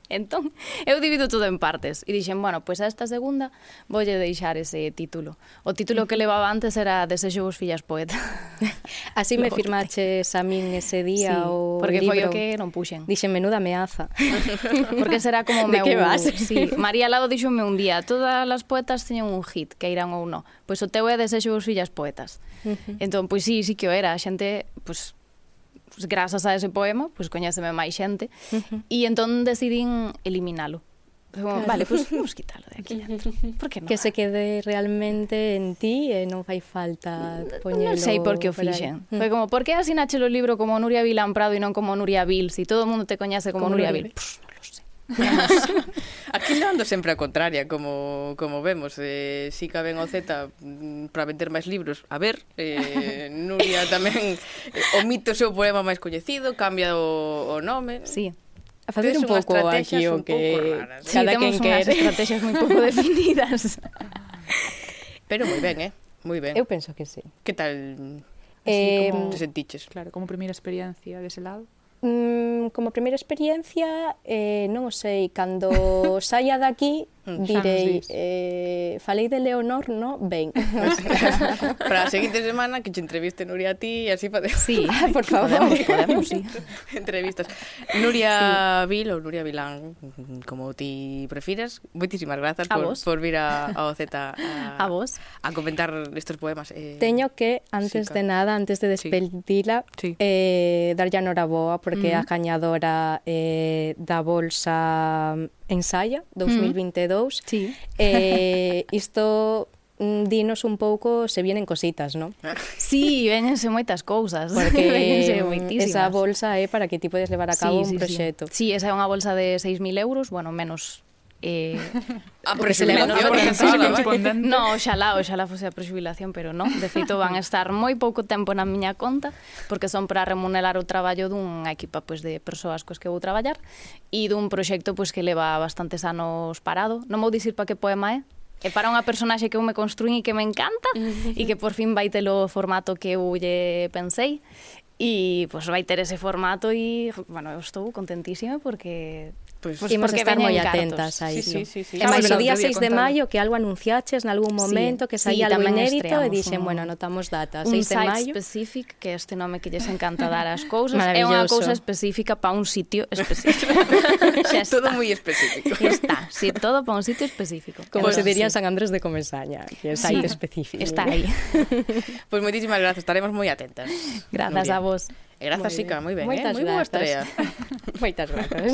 Entón, eu divido todo en partes e dixen, bueno, pois pues a esta segunda voulle deixar ese título. O título que levaba antes era Desexo vos fillas poeta. Así me firmaches a min ese día sí, o porque libro. foi o que non puxen. Dixen menuda ameaza. porque será como meu... Que vas? Sí, María Lado dixome un día, todas as poetas teñen un hit, que irán ou non. Pois o teu é Desexo vos fillas poetas. Uh -huh. Entón, pois sí, sí que o era, a xente, pois pues, grazas a ese poema, pois pues, coñéceme máis xente, uh -huh. e entón decidín eliminalo. Como, vale, pois pues, vamos quitalo de aquí dentro. Por que non? Que se quede realmente en ti e non fai falta poñelo. Non sei por que o fixen. Mm. Foi como, por que asinache o libro como Nuria Vilán Prado e non como Nuria Vil? Si todo o mundo te coñece como, como Nuria Vil. Vil. Pff, Aquí levando sempre a contraria, como, como vemos. Eh, si caben o Z mm, para vender máis libros, a ver. Eh, Nuria tamén eh, omite o seu poema máis coñecido, cambia o, o nome. Sí. A facer un pouco aquí o que raras, eh? sí, cada temos quen quer. estrategias moi pouco definidas. Pero moi ben, eh? Moi ben. Eu penso que sí. Que tal Así eh, como, te sentiches? Claro, como primeira experiencia dese lado mm, como primeira experiencia, eh, non o sei, cando saia daqui Mm, direi eh, falei de Leonor, no? Ben. Para a seguinte semana que te entreviste Nuria a ti e así podemos. Sí, ah, por favor. Podemos, podemos sí. Entrevistas. Nuria sí. Vil ou Nuria Vilán, mm, como ti prefires, moitísimas grazas por, vos. por vir a, a OZ a, a, vos. a comentar estes poemas. Eh, Teño que, antes sí, de nada, antes de despedila, sí. sí. eh, darlle a Noraboa porque mm a mm-hmm. gañadora eh, da bolsa Ensaya 2022. Mm. Sí. Eh, isto mm, dinos un pouco se vienen cositas, non? Sí, véñense moitas cousas. Porque véñense mm, esa bolsa é para que ti podes levar a cabo sí, sí, un proxecto. Sí. sí, esa é unha bolsa de 6.000 euros, bueno, menos eh, a prexubilación no, oxalá, oxalá fose a prexubilación pero non, de feito van estar moi pouco tempo na miña conta porque son para remunerar o traballo dunha equipa pois, de persoas coas que vou traballar e dun proxecto pois, que leva bastantes anos parado. Non vou dicir para que poema é é para unha personaxe que eu me construín e que me encanta e que por fin vai ter o formato que eu lle pensei. E pois vai ter ese formato e bueno, eu estou contentísima porque Pois, pues, Imos estar moi atentas aí. Sí, sí, sí, sí. E máis o día 6 de maio que algo anunciaches nalgún momento sí, que saía sí, algo inédito e dixen, un, bueno, anotamos data, 6 de maio. Un site specific, que este nome que lles encanta dar as cousas. É unha cousa específica para un sitio específico. xa. Todo moi específico. Está, sí, todo para un sitio específico. Como se diría sí. San Andrés de Comesaña, que é site sí. específico. Está aí. pois pues moitísimas grazas, estaremos moi atentas. Grazas a vos. E grazas, moi Sica, moi ben, Moitas eh? Moi boa estrella. Moitas grazas.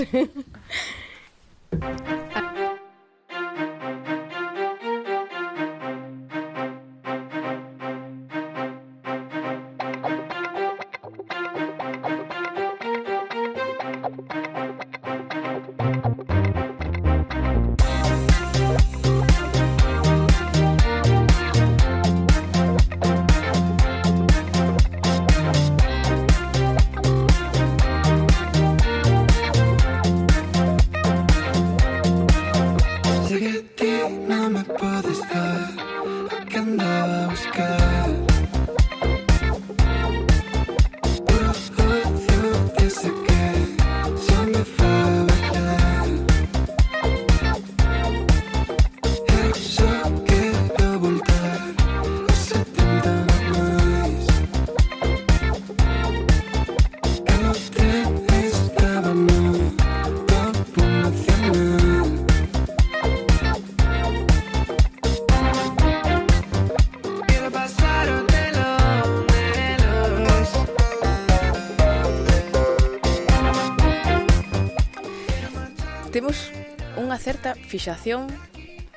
certa fixación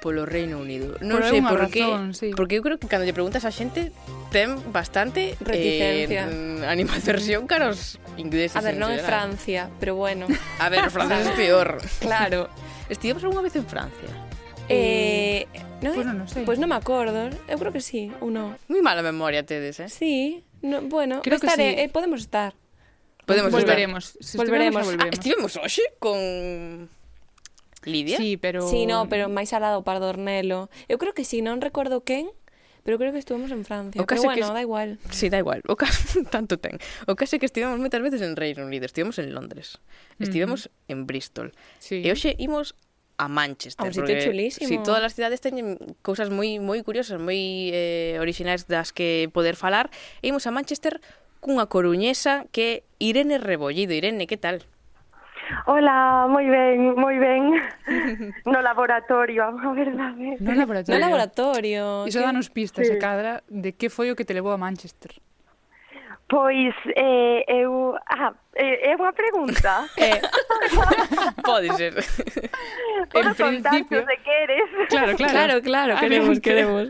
polo Reino Unido. Non por sei por que, sí. porque eu creo que cando lle preguntas a xente ten bastante eh, reticencia, eh, animación cara aos ingleses. A ver, non en Francia, pero bueno. A ver, Francia é peor. Claro. Estivemos algunha vez en Francia. Eh, no, pois non, no sei. Pois pues non me acordo. Eu creo que sí, ou non. Moi mala memoria tedes, eh? Sí. No, bueno, creo estaré, que sí. eh, podemos estar. Podemos volveremos. Estar. Si volveremos. volveremos. Ah, estivemos hoxe con Lidia? Sí, pero... Sí, no, pero máis alado lado, Pardornelo. Eu creo que sí, non recordo quen, pero creo que estuvemos en Francia. O caso pero bueno, que... da igual. Sí, da igual. O caso... tanto ten. O caso é que estivemos moitas veces en Reino Unido, estivemos en Londres, estivemos mm -hmm. en Bristol. Sí. E hoxe imos a Manchester. A un sitio chulísimo. Si todas as cidades teñen cousas moi moi curiosas, moi eh, orixinais das que poder falar, e imos a Manchester cunha coruñesa que é Irene Rebollido. Irene, que tal? Hola, moi ben, moi ben. No laboratorio, a verdade. No laboratorio. No laboratorio. Iso que... danos pistas, sí. a cadra, de que foi o que te levou a Manchester. Pois, eh, eu... Ah, eh, é unha pregunta. Eh. Pode ser. Podo en principio... se queres. Claro, claro, claro, claro queremos, queremos.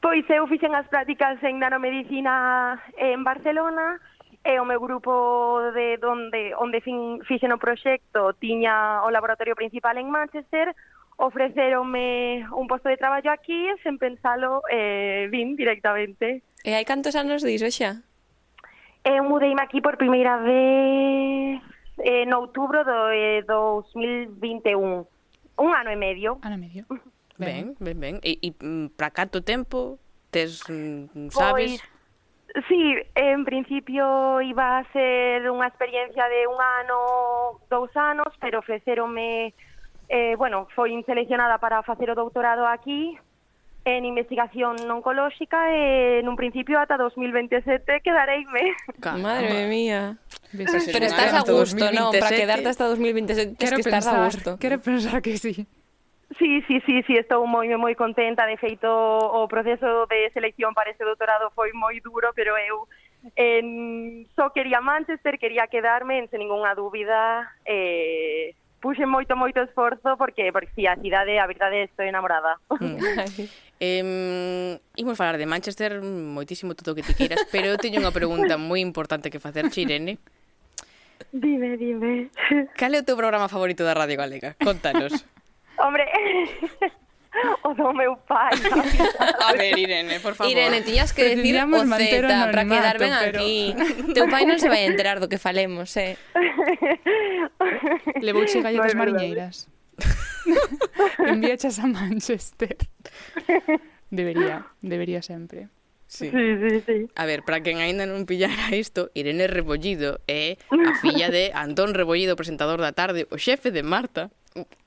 Pois eu fixen as prácticas en nanomedicina en Barcelona, e e o meu grupo de donde onde fin, fixen o proxecto tiña o laboratorio principal en Manchester ofreceronme un posto de traballo aquí e sen pensalo eh, vin directamente. E hai cantos anos diso xa? Eu mudeime aquí por primeira vez eh, en outubro do eh, 2021. Un ano e medio. Ano e medio. Ben, ben, ben. E, e mm, para canto tempo? Tes, mm, sabes? Pois, Sí, en principio iba a ser unha experiencia de un ano, dous anos, pero ofrecerome, eh, bueno, foi seleccionada para facer o doutorado aquí, en investigación oncolóxica e nun principio ata 2027 quedareime. Madre mía. Pero estás a gusto, non? Para quedarte hasta 2027 quero que estás pensar, a gusto. Quero pensar que sí. Sí, sí, sí, sí, estou moi moi contenta, de feito o proceso de selección para ese doutorado foi moi duro, pero eu en, só quería Manchester, quería quedarme, en sen ninguna dúbida, eh, puxe moito moito esforzo porque porque si sí, a cidade, a verdade, estou enamorada. eh, imos falar de Manchester moitísimo todo o que ti queiras, pero eu teño unha pregunta moi importante que facer, Chirene. Dime, dime. Cal é o teu programa favorito da Radio Galega? Contanos. Hombre, o do meu pai. A ver, Irene, por favor. Irene, tiñas que decir o Z para quedar ben pero... aquí. Teu pai non se vai enterar do que falemos, eh. Levou che galletas no, mariñeiras. Envíachas a Manchester. Debería, debería sempre. Sí. Sí, sí, sí. A ver, para quen aínda non pillara isto, Irene Rebollido é a filla de Antón Rebollido, presentador da tarde, o xefe de Marta.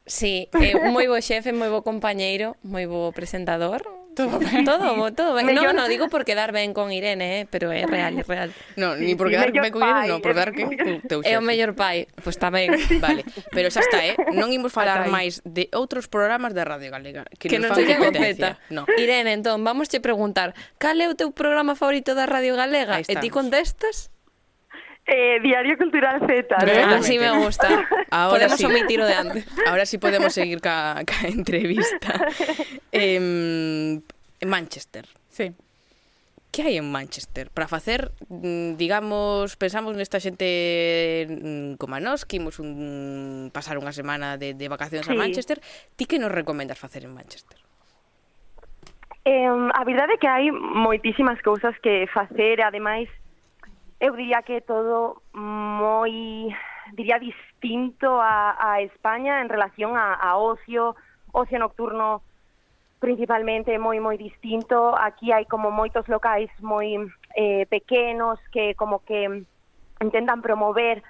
Sí, eh, moi bo xefe, moi bo compañeiro, moi bo presentador. Todo ben. Todo, bo, todo ben. Mellor... No, no digo por quedar ben con Irene, eh, pero é real, é real. No, ni por quedar ben con Irene, no, por dar que teu xefe. É o mellor pai, pois pues tamén. Vale, pero xa está, eh. Non imos falar máis de outros programas de Radio Galega. Que, que nos fan competencia. competencia. No. Irene, entón, vamos che preguntar, cal é o teu programa favorito da Radio Galega? E ti contestas? Eh, Diario Cultural Z. ¿no? Así ah, me gusta. Ahora podemos sí. omitir lo de antes. Ahora sí podemos seguir ca, ca entrevista. Eh, Manchester. Sí. Que hai en Manchester para facer, mm, digamos, pensamos nesta xente mm, como a nós que imos un, pasar unha semana de, de vacacións sí. a Manchester, ti que nos recomendas facer en Manchester? Eh, a verdade é que hai moitísimas cousas que facer, ademais eu diría que é todo moi diría distinto a, a España en relación a, a ocio, ocio nocturno principalmente moi moi distinto. Aquí hai como moitos locais moi eh, pequenos que como que intentan promover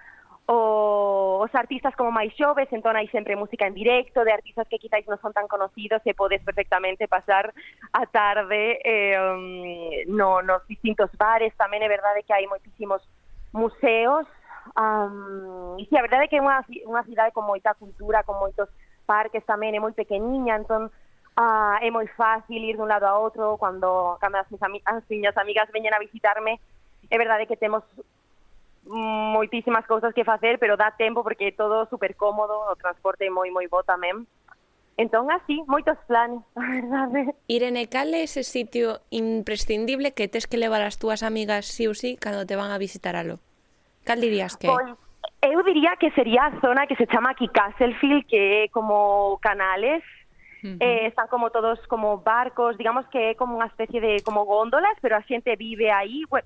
o os artistas como máis xoves, entón hai sempre música en directo, de artistas que quizáis non son tan conocidos e podes perfectamente pasar a tarde eh, no, nos distintos bares, tamén é verdade que hai moitísimos museos, um, e si sí, a verdade é que é unha, unha cidade con moita cultura, con moitos parques tamén, é moi pequeniña, entón uh, é moi fácil ir dun lado a outro, cando, cando as, mis, as miñas amigas veñen a visitarme, é verdade que temos moitísimas cousas que facer, pero dá tempo porque é todo super cómodo, o transporte é moi moi bo tamén. Entón, así, moitos planes, a verdade. Irene, cal é ese sitio imprescindible que tes que levar as túas amigas sí ou sí cando te van a visitar alo? Cal dirías que Pois, eu diría que sería a zona que se chama aquí Castlefield, que é como canales, Uh -huh. eh, están como todos como barcos, digamos que é como unha especie de como góndolas, pero a xente vive aí. Bueno,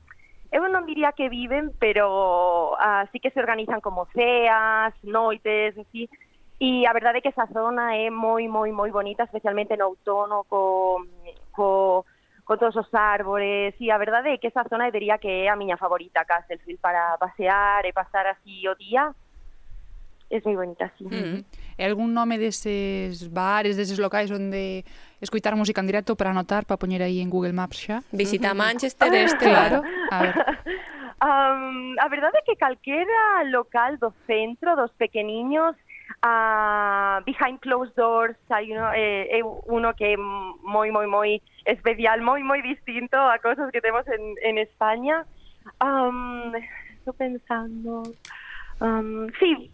eu non diría que viven, pero ah, así que se organizan como ceas, noites, así, e a verdade é que esa zona é moi, moi, moi bonita, especialmente no outono, co, co, con todos os árbores, e a verdade é que esa zona eu diría que é a miña favorita, Castlefield, para pasear e pasar así o día, es moi bonita, sí. Mm -hmm. E algún nome deses bares, deses locais onde escoitar música en directo para anotar, para poñer aí en Google Maps xa? Visita uh -huh. Manchester este. Claro, a ver. um, a verdade é que calquera local do centro, dos pequeniños, uh, behind closed doors hai uno, eh, é uno que é moi, moi, moi especial, moi, moi distinto a cosas que temos en, en España. Um, estou pensando... Um, sí,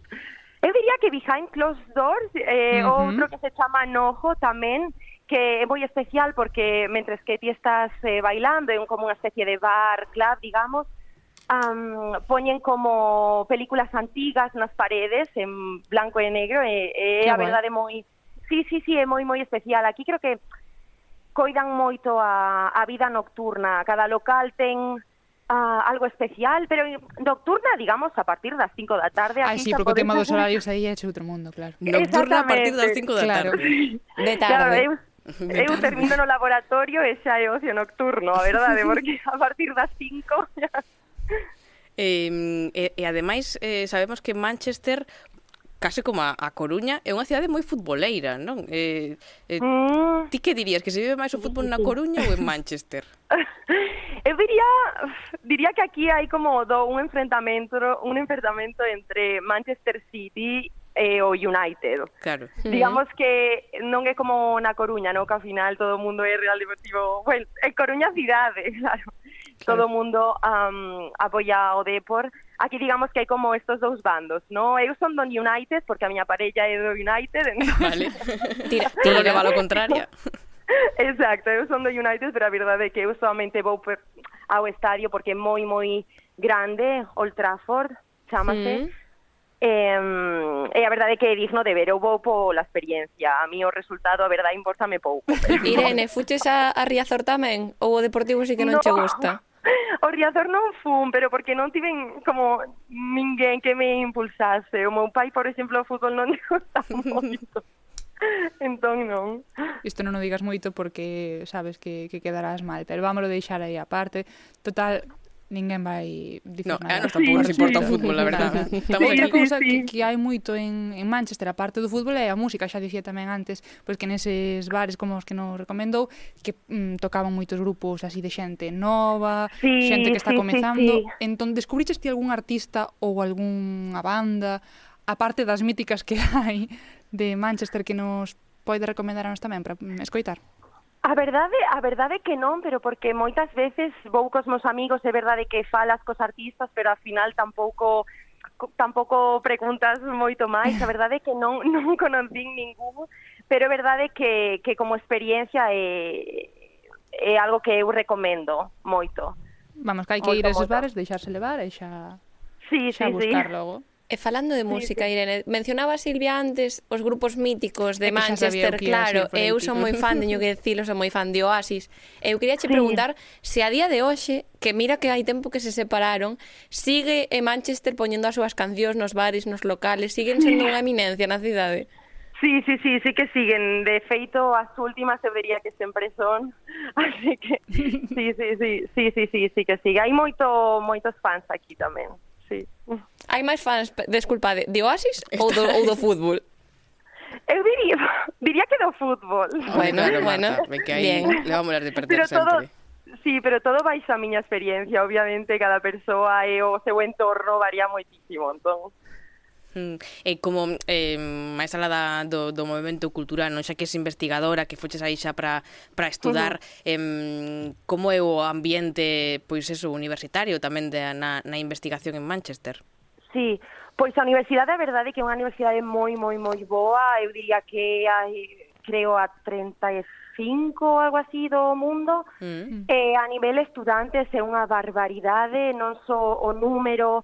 Eu diría que Behind Closed Doors, eh, uh -huh. outro que se chama Nojo tamén, que é moi especial porque mentres que ti estás eh, bailando en como unha especie de bar, club, digamos, um, poñen como películas antigas nas paredes en blanco e negro eh, eh, e, e a verdade moi sí, sí, sí, é moi moi especial. Aquí creo que coidan moito a, a vida nocturna. Cada local ten Uh, algo especial, pero nocturna, digamos, a partir das 5 da tarde. Ai, sí, porque o tema dos horarios aí é outro mundo, claro. Nocturna a partir das 5 da tarde. De tarde. Claro, eu, eu termino no laboratorio e xa é ocio nocturno, a verdade, porque a partir das 5 Eh, e, e ademais eh, sabemos que Manchester case como a, a Coruña, é unha cidade moi futboleira, non? Eh, eh, mm. Ti que dirías, que se vive máis o fútbol na Coruña ou en Manchester? Eu diría, diría que aquí hai como do, un enfrentamento, un enfrentamento entre Manchester City e o United. Claro. Digamos que non é como na Coruña, no? que ao final todo o mundo é Real Deportivo... Bueno, en Coruña cidade, claro. claro. Todo o mundo um, apoia o Depor. Aquí digamos que hai como estos dous bandos, no? Eu son do United, porque a miña parella é do United. Entonces... Vale. Tira, todo que va lo contrario. Exacto, eu son do United, pero a verdade é que eu solamente vou per, ao estadio porque é moi, moi grande, Old Trafford, chamase. Mm. Eh, e a verdade é que é digno de ver, eu vou pola experiencia, a mí o resultado a verdade importame pouco. Irene, fuches a, a Riazor tamén ou o Deportivo si que non no. che gusta? O Riazor non fun, pero porque non tiven como ninguén que me impulsase. O meu pai, por exemplo, o fútbol non lle gusta moito. entón non. Isto non o digas moito porque sabes que, que quedarás mal, pero vámoslo deixar aí aparte. Total, ninguén vai dicir no, nada. A tampouco nos importa sí, o fútbol, a verdade. Estamos Outra cousa sí, que, que hai moito en, en Manchester, a parte do fútbol, é a música, xa dicía tamén antes, pois que neses bares como os que nos recomendou, que mm, tocaban moitos grupos así de xente nova, sí, xente que está sí, comezando. Sí, sí. Entón, descubriches ti algún artista ou algunha banda, aparte das míticas que hai de Manchester que nos pode recomendar a nos tamén para mm, escoitar? A verdade, a verdade que non, pero porque moitas veces vou cos meus amigos, é verdade que falas cos artistas, pero ao final tampouco tampouco preguntas moito máis, a verdade é que non non conocín ningún, pero é verdade que que como experiencia é é algo que eu recomendo moito. Vamos, que hai que moito, ir a esos moito. bares, deixarse levar e xa Sí, xa sí, buscar sí. logo. E falando de música, Irene, mencionaba Silvia antes os grupos míticos de Manchester, claro, eu son moi fan, teño que decirlo, son moi fan de Oasis. Eu quería che sí. preguntar se a día de hoxe, que mira que hai tempo que se separaron, sigue eh, Manchester poñendo as súas cancións nos bares, nos locales, siguen sendo unha eminencia na cidade. Sí, sí, sí, sí que siguen. De feito, as últimas eu diría que sempre son. Así que sí, sí, sí, sí, sí, sí, sí que sigue. Hai moito moitos fans aquí tamén sí. Hai máis fans, desculpa, de Oasis ou do, ou do fútbol? Eu diría, diría que do fútbol. Bueno, claro, bueno, Marta, que aí bien. le vamos a de perder pero sempre. Sí, pero todo vais a miña experiencia, obviamente, cada persoa e o seu entorno varía moitísimo, entón. E como eh, máis alada do, do movimento cultural, non xa que es investigadora, que foches aí xa para estudar, uh -huh. eh, como é o ambiente pois eso, universitario tamén de, na, na investigación en Manchester? Sí, pois a universidade a verdade é que é unha universidade moi, moi, moi boa, eu diría que hai, creo a 35 ou algo así do mundo, mm. -hmm. eh, a nivel estudantes é unha barbaridade, non só o número,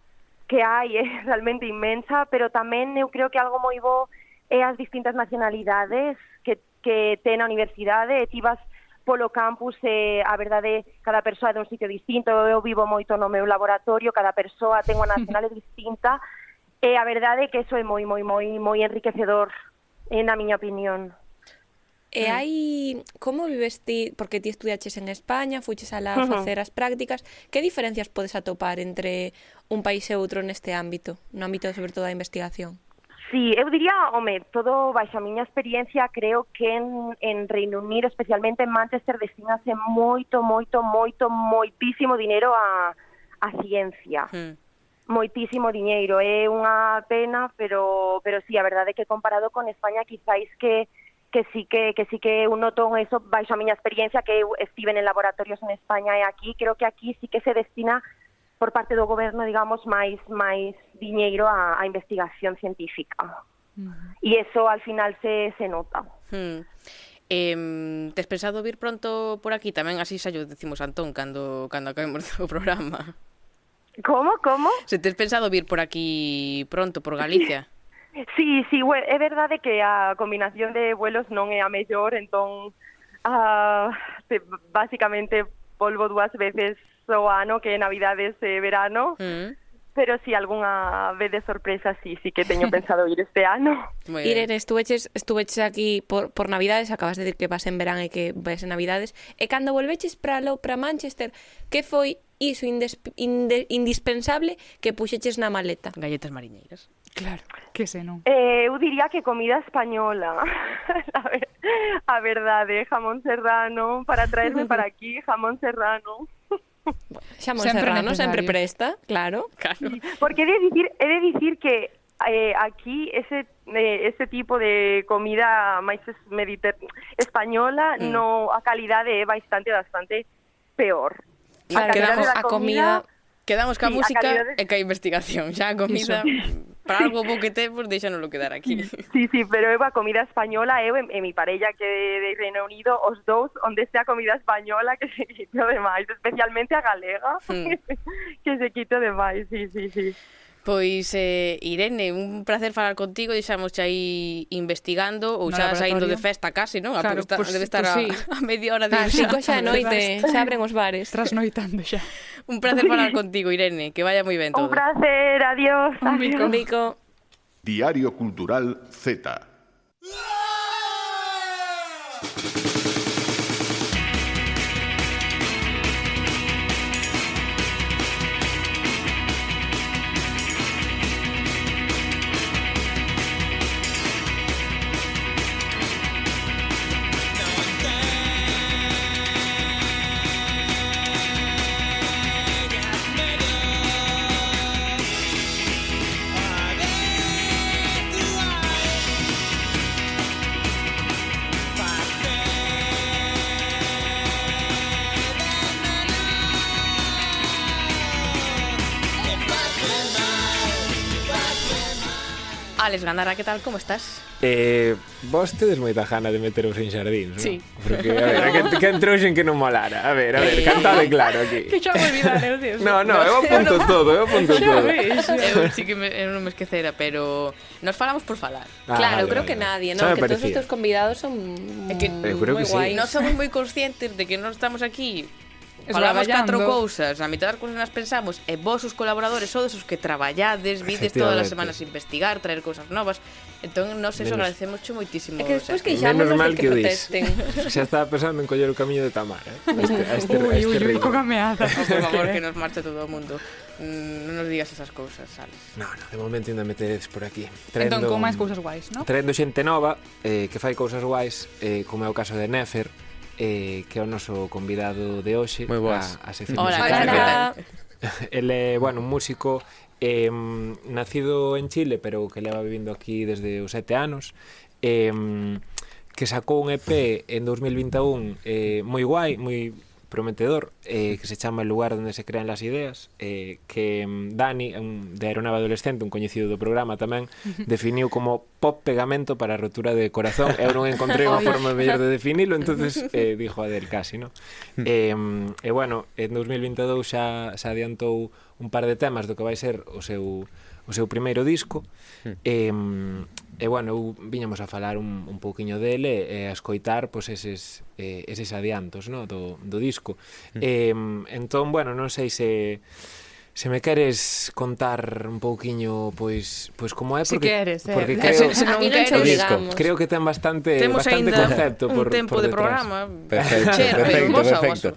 que hai é realmente inmensa, pero tamén eu creo que algo moi bo é as distintas nacionalidades que, que ten a universidade, e ti vas polo campus e a verdade cada persoa é dun sitio distinto, eu vivo moito no meu laboratorio, cada persoa ten unha nacional distinta, e a verdade é que eso é moi, moi, moi, moi enriquecedor, na miña opinión. E mm. hai, como vives ti, porque ti estudiaches en España, fuches a la uh -huh. facer as prácticas, que diferencias podes atopar entre un país e outro neste ámbito, no ámbito sobre todo da investigación? Sí, eu diría, home, todo baixo a miña experiencia, creo que en, en Reino Unido, especialmente en Manchester, destinase moito, moito, moito, moitísimo dinero a, a ciencia. Mm. Moitísimo diñeiro, é unha pena, pero, pero sí, a verdade é que comparado con España, quizáis que que sí que que sí que eu noto eso baixo a miña experiencia que eu estive en laboratorios en España e aquí, creo que aquí sí que se destina por parte do goberno, digamos, máis máis diñeiro a, a investigación científica. Uh -huh. E eso al final se se nota. Hmm. Eh, tes pensado vir pronto por aquí tamén así xa yo decimos Antón cando cando acabemos o programa. Como, como? Se tes pensado vir por aquí pronto por Galicia? Sí, sí, é verdade que a combinación de vuelos non é a mellor, entón ah, uh, basicamente volvo dúas veces o ano que é Navidades e verano. Mm pero si algunha vez de sorpresa sí, sí que teño pensado ir este ano. Irene, estuveches, estuveches aquí por, por Navidades, acabas de dir que vas en verán e que vas en Navidades, e cando volveches para lo para Manchester, que foi iso indes, inde, indispensable que puxeches na maleta? Galletas mariñeiras. Claro, que se non. Eh, eu diría que comida española, a, ver, a verdade, jamón serrano, para traerme para aquí, jamón serrano. Xamón sempre Serrano sempre presta, claro, claro. Sí, porque he de dicir, he de dicir que eh, aquí ese eh, ese tipo de comida máis mediter española mm. no a calidade é bastante bastante peor. Claro, a, quedamos, a comida, comida quedamos ca sí, música a calidade... e ca investigación, xa a comida para algo bo que temos, deixanoslo quedar aquí. Sí, sí, pero eu a comida española, eu e, e mi parella que de, de Reino Unido, os dous, onde sea comida española que se quito demais, especialmente a galega, mm. que se quito demais, sí, sí, sí. Pois, eh, Irene, un placer falar contigo, deixamos xa aí investigando, ou xa saindo de festa case, non? Claro, está, pues, debe estar pues, a, sí. a media hora de... Ah, cinco xa a noite, xa abren os bares. Trasnoitando xa. Un placer falar contigo, Irene, que vaya moi ben todo. Un placer, adiós. Un bico. Un bico. Diario Cultural Z. Alex Gandarra, que tal, como estás? Eh, vos tedes moita gana de meteros en xardín, sí. Porque, a ver, a que, que entrouxen que non molara. A ver, a ver, cantade claro aquí. Que xa me olvidare, Dios. No, no, eu apunto todo, eu apunto xa todo. ves, Eu sí que me, eu non me esquecera, pero Nos falamos por falar. Ah, Claro, vale, creo vale, que nadie, non? Que todos estes convidados son é que, eu creo moi que guais sí. Non somos moi conscientes de que non estamos aquí falamos catro cousas, a mitad das cousas nas pensamos, e vos os colaboradores sodes os que traballades, vides todas as semanas investigar, traer cousas novas. Entón, nos eso agradecemos moitísimo. É que despois que xa menos mal que, que protesten. Dis. Xa estaba pensando en coller o camiño de Tamar, eh, a Este, a este, ui, ui, ui, co gameada. Por favor, que nos marche todo o mundo. Mm, non nos digas esas cousas, Alex. No, no, de momento ainda metedes por aquí. Traendo, entón, con máis cousas guais, non? Traendo xente nova, eh, que fai cousas guais, eh, como é o caso de Nefer, eh, que é o noso convidado de hoxe Moi boas. A, a sección Hola, musical. Ele é, bueno, un músico eh, nacido en Chile, pero que leva vivindo aquí desde os sete anos. Eh, que sacou un EP en 2021 eh, moi guai, moi prometedor eh, que se chama El lugar onde se crean las ideas eh, que mm, Dani, un, de Aeronave Adolescente un coñecido do programa tamén definiu como pop pegamento para rotura de corazón. Eu non encontrei unha forma mellor de definilo entonces eh, dixo a del casi no? eh, e bueno, en 2022 xa, xa adiantou un par de temas do que vai ser o seu o seu primeiro disco. Hmm. E, e bueno, eu viñamos a falar un, un pouquiño dele e a escoitar pois, eses, eh, eses adiantos no? do, do disco. Hmm. E, entón, bueno, non sei se... Se me queres contar un pouquiño pois pois como é porque si queres, eh. porque eh, creo, se, se non queres, digamos. Creo que ten bastante Temos bastante concepto por tempo por de programa. Perfecto, perfecto, perfecto. perfecto.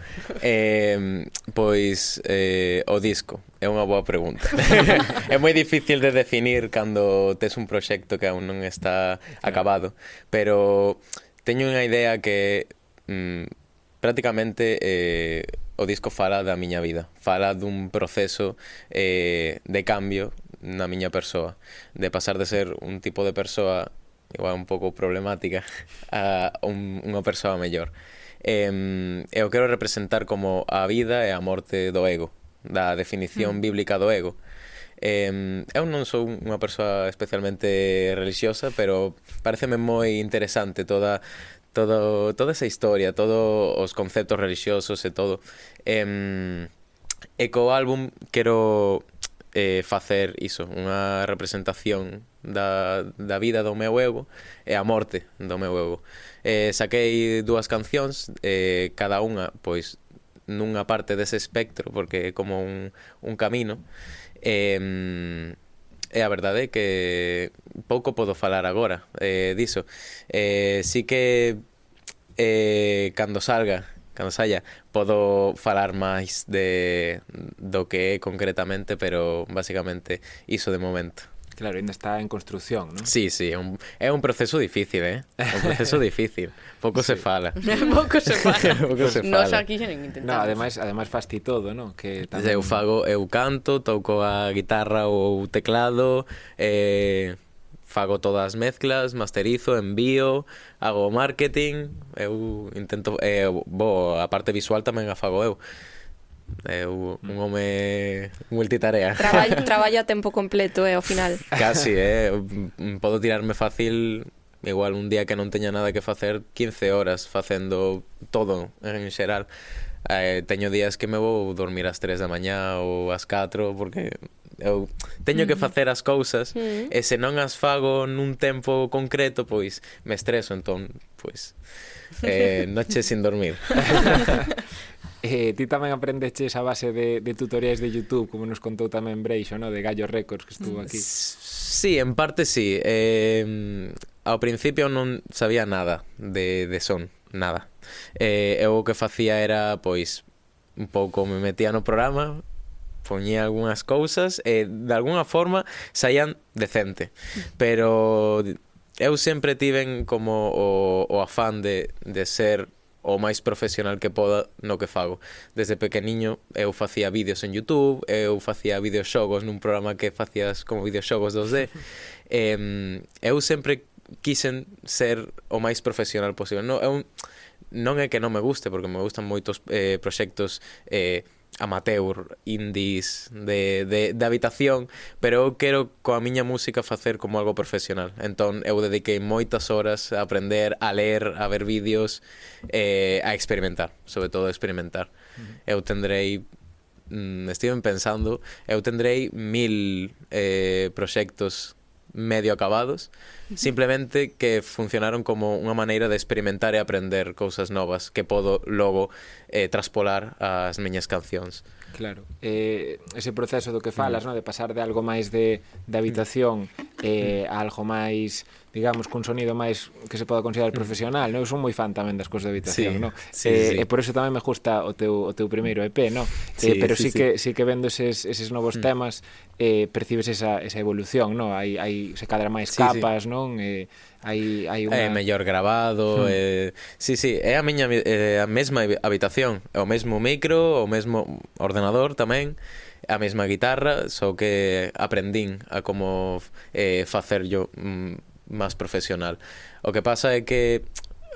Eh, pois eh, o disco É unha boa pregunta. é moi difícil de definir cando tes un proxecto que aún non está acabado, pero teño unha idea que mm, prácticamente eh, o disco fala da miña vida, fala dun proceso eh, de cambio na miña persoa, de pasar de ser un tipo de persoa igual un pouco problemática a un, unha persoa mellor. Eh, eu quero representar como a vida e a morte do ego da definición mm. bíblica do ego. Eh, eu non sou unha persoa especialmente religiosa, pero pareceme moi interesante toda todo toda esa historia, todos os conceptos religiosos e todo. Eh, e co álbum quero eh, facer iso, unha representación da, da vida do meu ego e a morte do meu ego. Eh, saquei dúas cancións, eh, cada unha pois nunha parte dese espectro porque é como un, un camino eh, e a verdade é que pouco podo falar agora eh, diso. Eh, sí que eh, cando salga cando saia podo falar máis de do que é concretamente pero basicamente iso de momento claro, ainda está en construción, non? Sí, sí, é un, é un proceso difícil, eh? Un proceso difícil. Pouco sí. se fala. Pouco se fala. Pouco se fala. Nos aquí xa nin intentamos. No, ademais, ademais faz ti todo, non? Que tamén... Eu fago, eu canto, toco a guitarra ou teclado, eh, fago todas as mezclas, masterizo, envío, hago marketing, eu intento eh, bo, a parte visual tamén a fago eu. É un mm. home multitarea. Traballo, traballo a tempo completo, é, eh, ao final. Casi, é. Eh, podo tirarme fácil igual un día que non teña nada que facer 15 horas facendo todo en xeral eh, teño días que me vou dormir ás 3 da mañá ou ás 4 porque eu teño que mm. facer as cousas mm -hmm. e se non as fago nun tempo concreto, pois me estreso, entón, pois eh, noche sin dormir. Eh, ti tamén aprendeste esa base de, de tutoriais de YouTube, como nos contou tamén Breixo, no? de Gallo Records que estuvo aquí. Sí, en parte sí. Eh, ao principio non sabía nada de, de son, nada. Eh, eu o que facía era, pois, un pouco me metía no programa, poñía algunhas cousas e de alguna forma saían decente. Pero eu sempre tiven como o, o afán de, de ser o máis profesional que poda no que fago. Desde pequeniño eu facía vídeos en YouTube, eu facía videoxogos nun programa que facías como videoxogos 2D. eh, eu sempre quixen ser o máis profesional posible. Non, eu, non é que non me guste, porque me gustan moitos eh, proxectos eh, amateur, indies, de, de, de habitación, pero eu quero coa miña música facer como algo profesional. Entón, eu dediquei moitas horas a aprender, a ler, a ver vídeos, eh, a experimentar, sobre todo a experimentar. Eu tendrei mm, estive pensando, eu tendrei mil eh, proxectos medio acabados, simplemente que funcionaron como unha maneira de experimentar e aprender cousas novas que podo logo eh, traspolar ás miñas cancións. Claro. Eh, ese proceso do que mm. falas, no? de pasar de algo máis de, de habitación mm. eh, a algo máis, digamos, cun sonido máis que se poda considerar mm. profesional, no, Eu son moi fan tamén das cousas de habitación, sí, no. Sí, eh, sí. E por eso tamén me gusta o teu, o teu primeiro EP, no? Eh, sí, eh, pero sí, sí, que, sí. sí que vendo eses, eses novos mm. temas eh, percibes esa, esa evolución, no. Hai, hai, se cadra máis sí, capas, sí. non? Eh, hai, hai unha... É mellor grabado, hmm. eh, sí, sí, é a miña eh, a mesma habitación, é o mesmo micro, o mesmo ordenador tamén, a mesma guitarra, só que aprendín a como eh, facer yo mm, máis profesional. O que pasa é que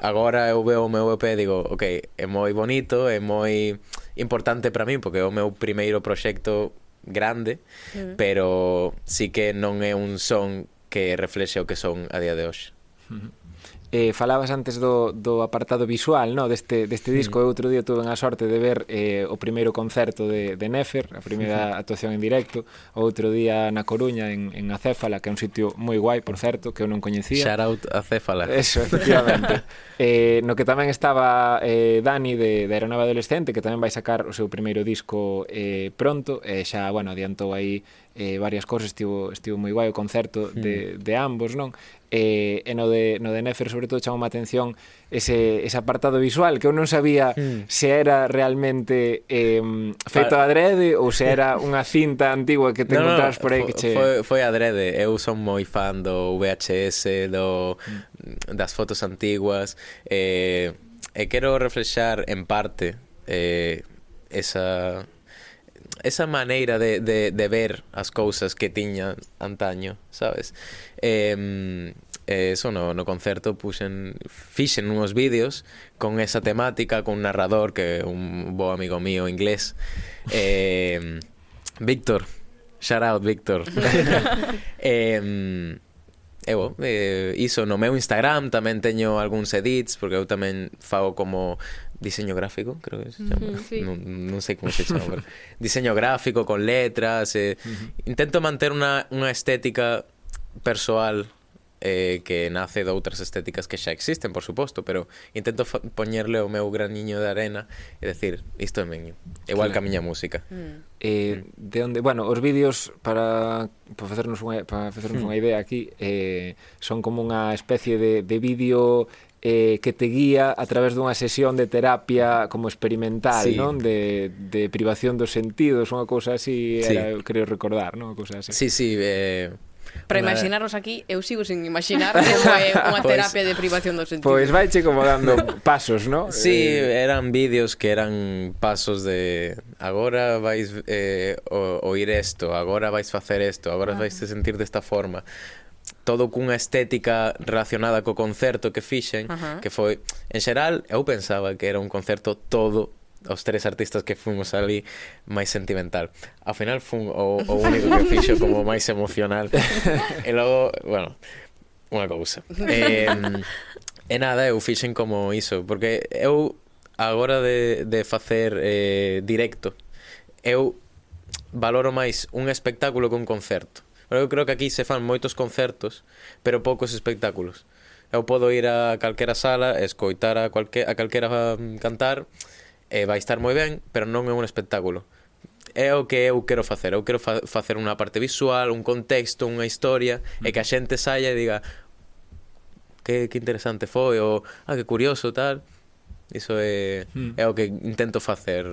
agora eu veo o meu EP e digo, ok, é moi bonito, é moi importante para min, porque é o meu primeiro proxecto grande, mm. pero sí que non é un son que reflexe o que son a día de hoxe. Eh, falabas antes do, do apartado visual no? deste, deste disco, mm. eu outro día tuve a sorte de ver eh, o primeiro concerto de, de Nefer, a primeira actuación en directo outro día na Coruña en, en Acéfala, que é un sitio moi guai por certo, que eu non coñecía Shout out Acéfala Eso, efectivamente eh, No que tamén estaba eh, Dani de, de Aeronave Adolescente que tamén vai sacar o seu primeiro disco eh, pronto e eh, xa, bueno, adiantou aí eh, varias cosas, estivo, estivo moi guai o concerto hmm. de, de ambos, non? Eh, e no de, no de Nefer, sobre todo, chamou má atención ese, ese apartado visual, que eu non sabía mm. se era realmente eh, feito a... adrede ou se era unha cinta antigua que te no, encontras por aí que che... Foi, foi adrede, eu son moi fan do VHS, do, hmm. das fotos antiguas, eh, e quero reflexar en parte eh, esa esa maneira de, de, de ver as cousas que tiña antaño, sabes? Eh, eh, eso no, no concerto puxen fixen uns vídeos con esa temática con un narrador que é un bo amigo mío inglés eh, Víctor shout out Víctor eh, E bo, eh, iso no meu Instagram tamén teño algúns edits porque eu tamén fago como diseño gráfico, creo que se llama. Sí. no, no, sé cómo se llama, pero diseño gráfico con letras. Eh. Uh -huh. Intento manter una, una estética personal eh, que nace de outras estéticas que xa existen, por suposto, pero intento poñerle o meu graniño de arena e decir, isto é meño, igual claro. que a miña música. Mm. Eh, mm. de onde, bueno, os vídeos para para facernos unha para facernos mm. unha idea aquí eh, son como unha especie de, de vídeo eh, que te guía a través dunha sesión de terapia como experimental, sí. non? De, de privación dos sentidos, unha cousa así, sí. era, creo recordar, non? Unha cousa así. Sí, sí, eh, Para imaginaros aquí, eu sigo sin imaginar como é unha pois- terapia de privación dos sentidos. Pois pues vaiche como dando pasos, non? Sí, eh... eran vídeos que eran pasos de agora vais eh, o, oír isto, agora vais facer isto, agora ah. vais te sentir desta forma todo cunha estética relacionada co concerto que fixen, uh -huh. que foi, en xeral, eu pensaba que era un concerto todo os tres artistas que fomos ali máis sentimental. Ao final fun o, o único que fixo como máis emocional. e logo, bueno, unha cousa. Eh, e nada, eu fixen como iso, porque eu agora de, de facer eh, directo, eu valoro máis un espectáculo que un concerto. Pero Eu creo que aquí se fan moitos concertos, pero poucos espectáculos. Eu podo ir a calquera sala, escoitar a, cualque, a calquera mm, cantar, e vai estar moi ben, pero non é un espectáculo. É o que eu quero facer. Eu quero fa facer unha parte visual, un contexto, unha historia, e que a xente saia e diga que, que interesante foi, ou ah, que curioso, tal. Iso é, mm. é o que intento facer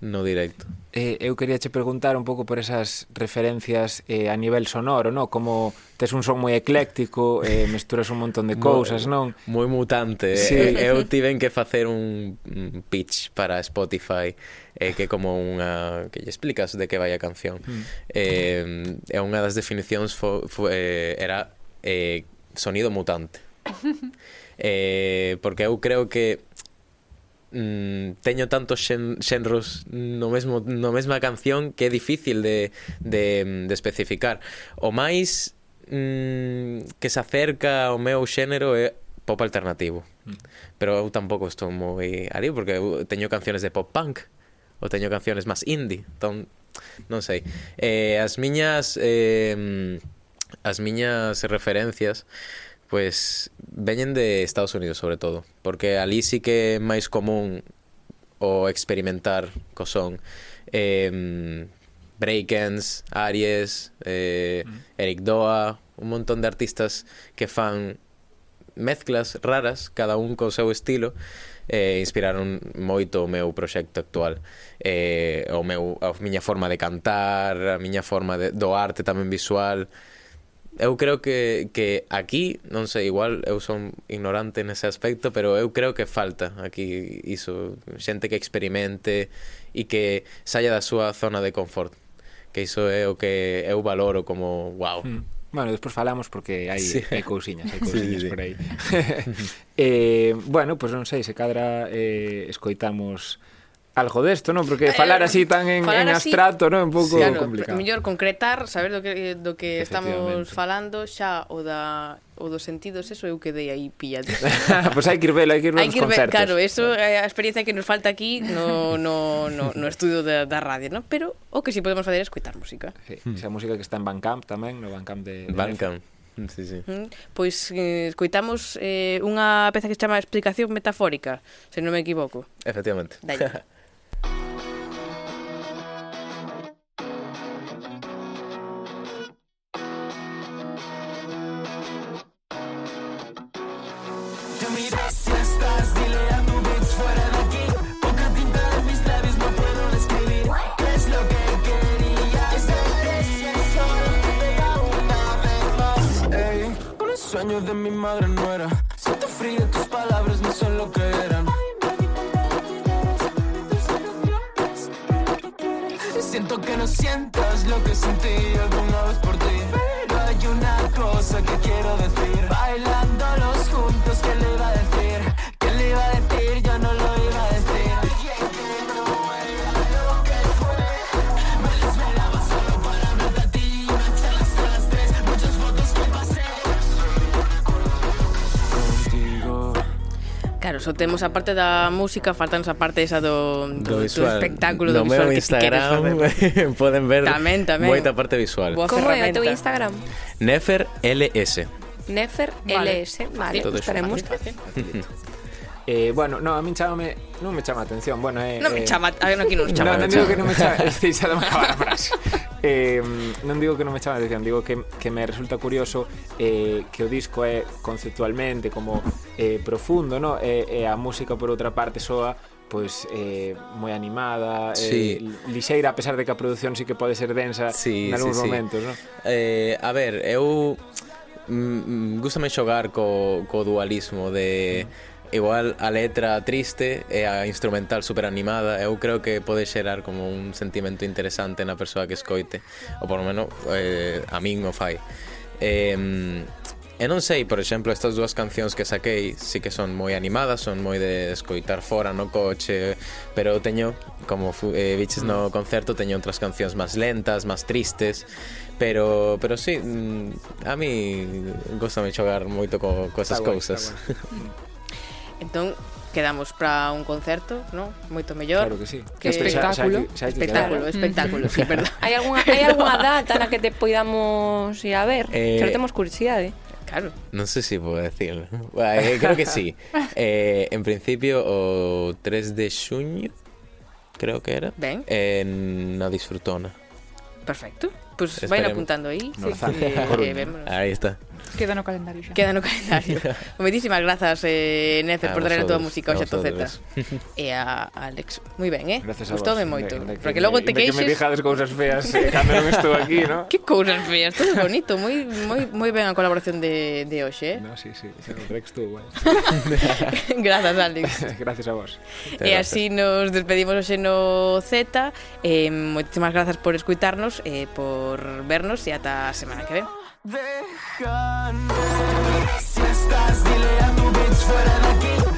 no directo. Eh, eu quería che preguntar un pouco por esas referencias eh, a nivel sonoro, no? Como tes un son moi ecléctico, eh, mesturas un montón de cousas, non? Moi mutante. Eh. Sí. Eh, eu tiven que facer un pitch para Spotify eh, que como unha... que lle explicas de que vai a canción. Mm. Eh, e unha das definicións fo, fo, eh, era eh, sonido mutante. eh, porque eu creo que mm, teño tantos xen, xenros no mesmo no mesma canción que é difícil de, de, de especificar. O máis mm, que se acerca ao meu xénero é pop alternativo. Mm. Pero eu tampouco estou moi ali porque eu teño canciones de pop punk ou teño canciones máis indie, entón non sei. Eh, as miñas eh, mm, as miñas referencias Pues veñen de Estados Unidos sobre todo, porque ali sí que é máis común o experimentar co son. Eh, Breakens, Aries, eh, mm. Eric Doa, un montón de artistas que fan mezclas raras, cada un co seu estilo, eh, inspiraron moito o meu proxecto actual. Eh, o meu, a miña forma de cantar, a miña forma de, do arte tamén visual, eu creo que, que aquí, non sei, igual eu son ignorante nese aspecto, pero eu creo que falta aquí iso, xente que experimente e que saia da súa zona de confort. Que iso é o que eu valoro como wow. Mm. Bueno, despois falamos porque hai, sí. hai cousiñas, hai cousiñas sí, sí. por aí. eh, bueno, pois pues non sei, se cadra eh, escoitamos algo desto, non? Porque falar eh, así tan en, falar en abstracto, non? Un pouco sí, claro, complicado. Mellor concretar, saber do que, do que estamos falando xa o da o dos sentidos, eso eu quedei aí pillado. pois pues hai que ir velo, hai que ir hai que ir concertos. Claro, eso é a experiencia que nos falta aquí no, no, no, no estudio da, da radio, ¿no? pero o que si podemos fazer é escutar música. Sí, esa música que está en Bandcamp tamén, no Bandcamp de... de Bandcamp. F. Sí, sí. Mm, pois eh, escoitamos eh, unha peza que se chama Explicación Metafórica, se non me equivoco. Efectivamente. Dalle. temos a parte da música, faltanos a parte esa do, do, do, visual. espectáculo, no do visual meu que ti queres Instagram poden ver Tamén, tamén. moita parte visual. Boa Como é o teu ferramenta. Instagram? Nefer LS. Nefer Vale. LS, vale, Todo estaremos. Eh, bueno, no, a min chamame, non me chama atención. Bueno, eh, Non me eh, chama, a ver, aquí non chama. No, non digo que non me chama, a frase. eh, non digo que non me chama a atención digo que, que me resulta curioso eh, que o disco é conceptualmente como eh, profundo no? e, e a música por outra parte soa pois eh, moi animada, eh, sí. eh, lixeira a pesar de que a produción sí que pode ser densa sí, en algúns sí, sí. momentos, sí. no? Eh, a ver, eu mm, mm gustame xogar co, co dualismo de mm igual a letra triste e a instrumental super animada eu creo que pode xerar como un sentimento interesante na persoa que escoite ou por lo menos eh, a min o fai. Eh, e non sei, por exemplo, estas dúas cancións que saquei sí que son moi animadas son moi de escoitar fora no coche pero teño, como eh, biches no concerto, teño outras cancións máis lentas, máis tristes pero pero sí, mm, a mí gostame xogar moito co, co esas cousas. Entón, quedamos para un concerto, ¿no? Moito mellor. Claro que sí. Que... Espectáculo. Xa, xa, xa, espectáculo, espectáculo, sí, verdad. Hai algunha, hai algunha data na que te poidamos ir a ver? Eh... Que temos curiosidade. Claro. Non sei sé si se vou decir. Bueno, eh, creo que sí. Eh, en principio, o 3 de xuño, creo que era, Ben. Eh, en na Disfrutona. Perfecto. Pues Esperemos. vayan apuntando ahí. No sí, que, eh, Ahí está. Queda no calendario xa. Queda no calendario. Moitísimas grazas, eh, Nefe, a por traer a túa música ao Xato Z. E a Alex. Moi ben, eh? Gracias Gustoume moito. De, de, porque logo te queixes... que me dixades cousas feas eh, cando non estou aquí, no? Que cousas feas? Todo bonito. Moi, moi, moi ben a colaboración de, de hoxe, eh? No, sí, sí. O Rex tú, bueno. grazas, Alex. gracias a vos. E así nos despedimos hoxe no Z. Eh, moitísimas grazas por escuitarnos, eh, por vernos e ata a semana que ven. Déjame. Si estás, dile a tu bitch fuera de aquí.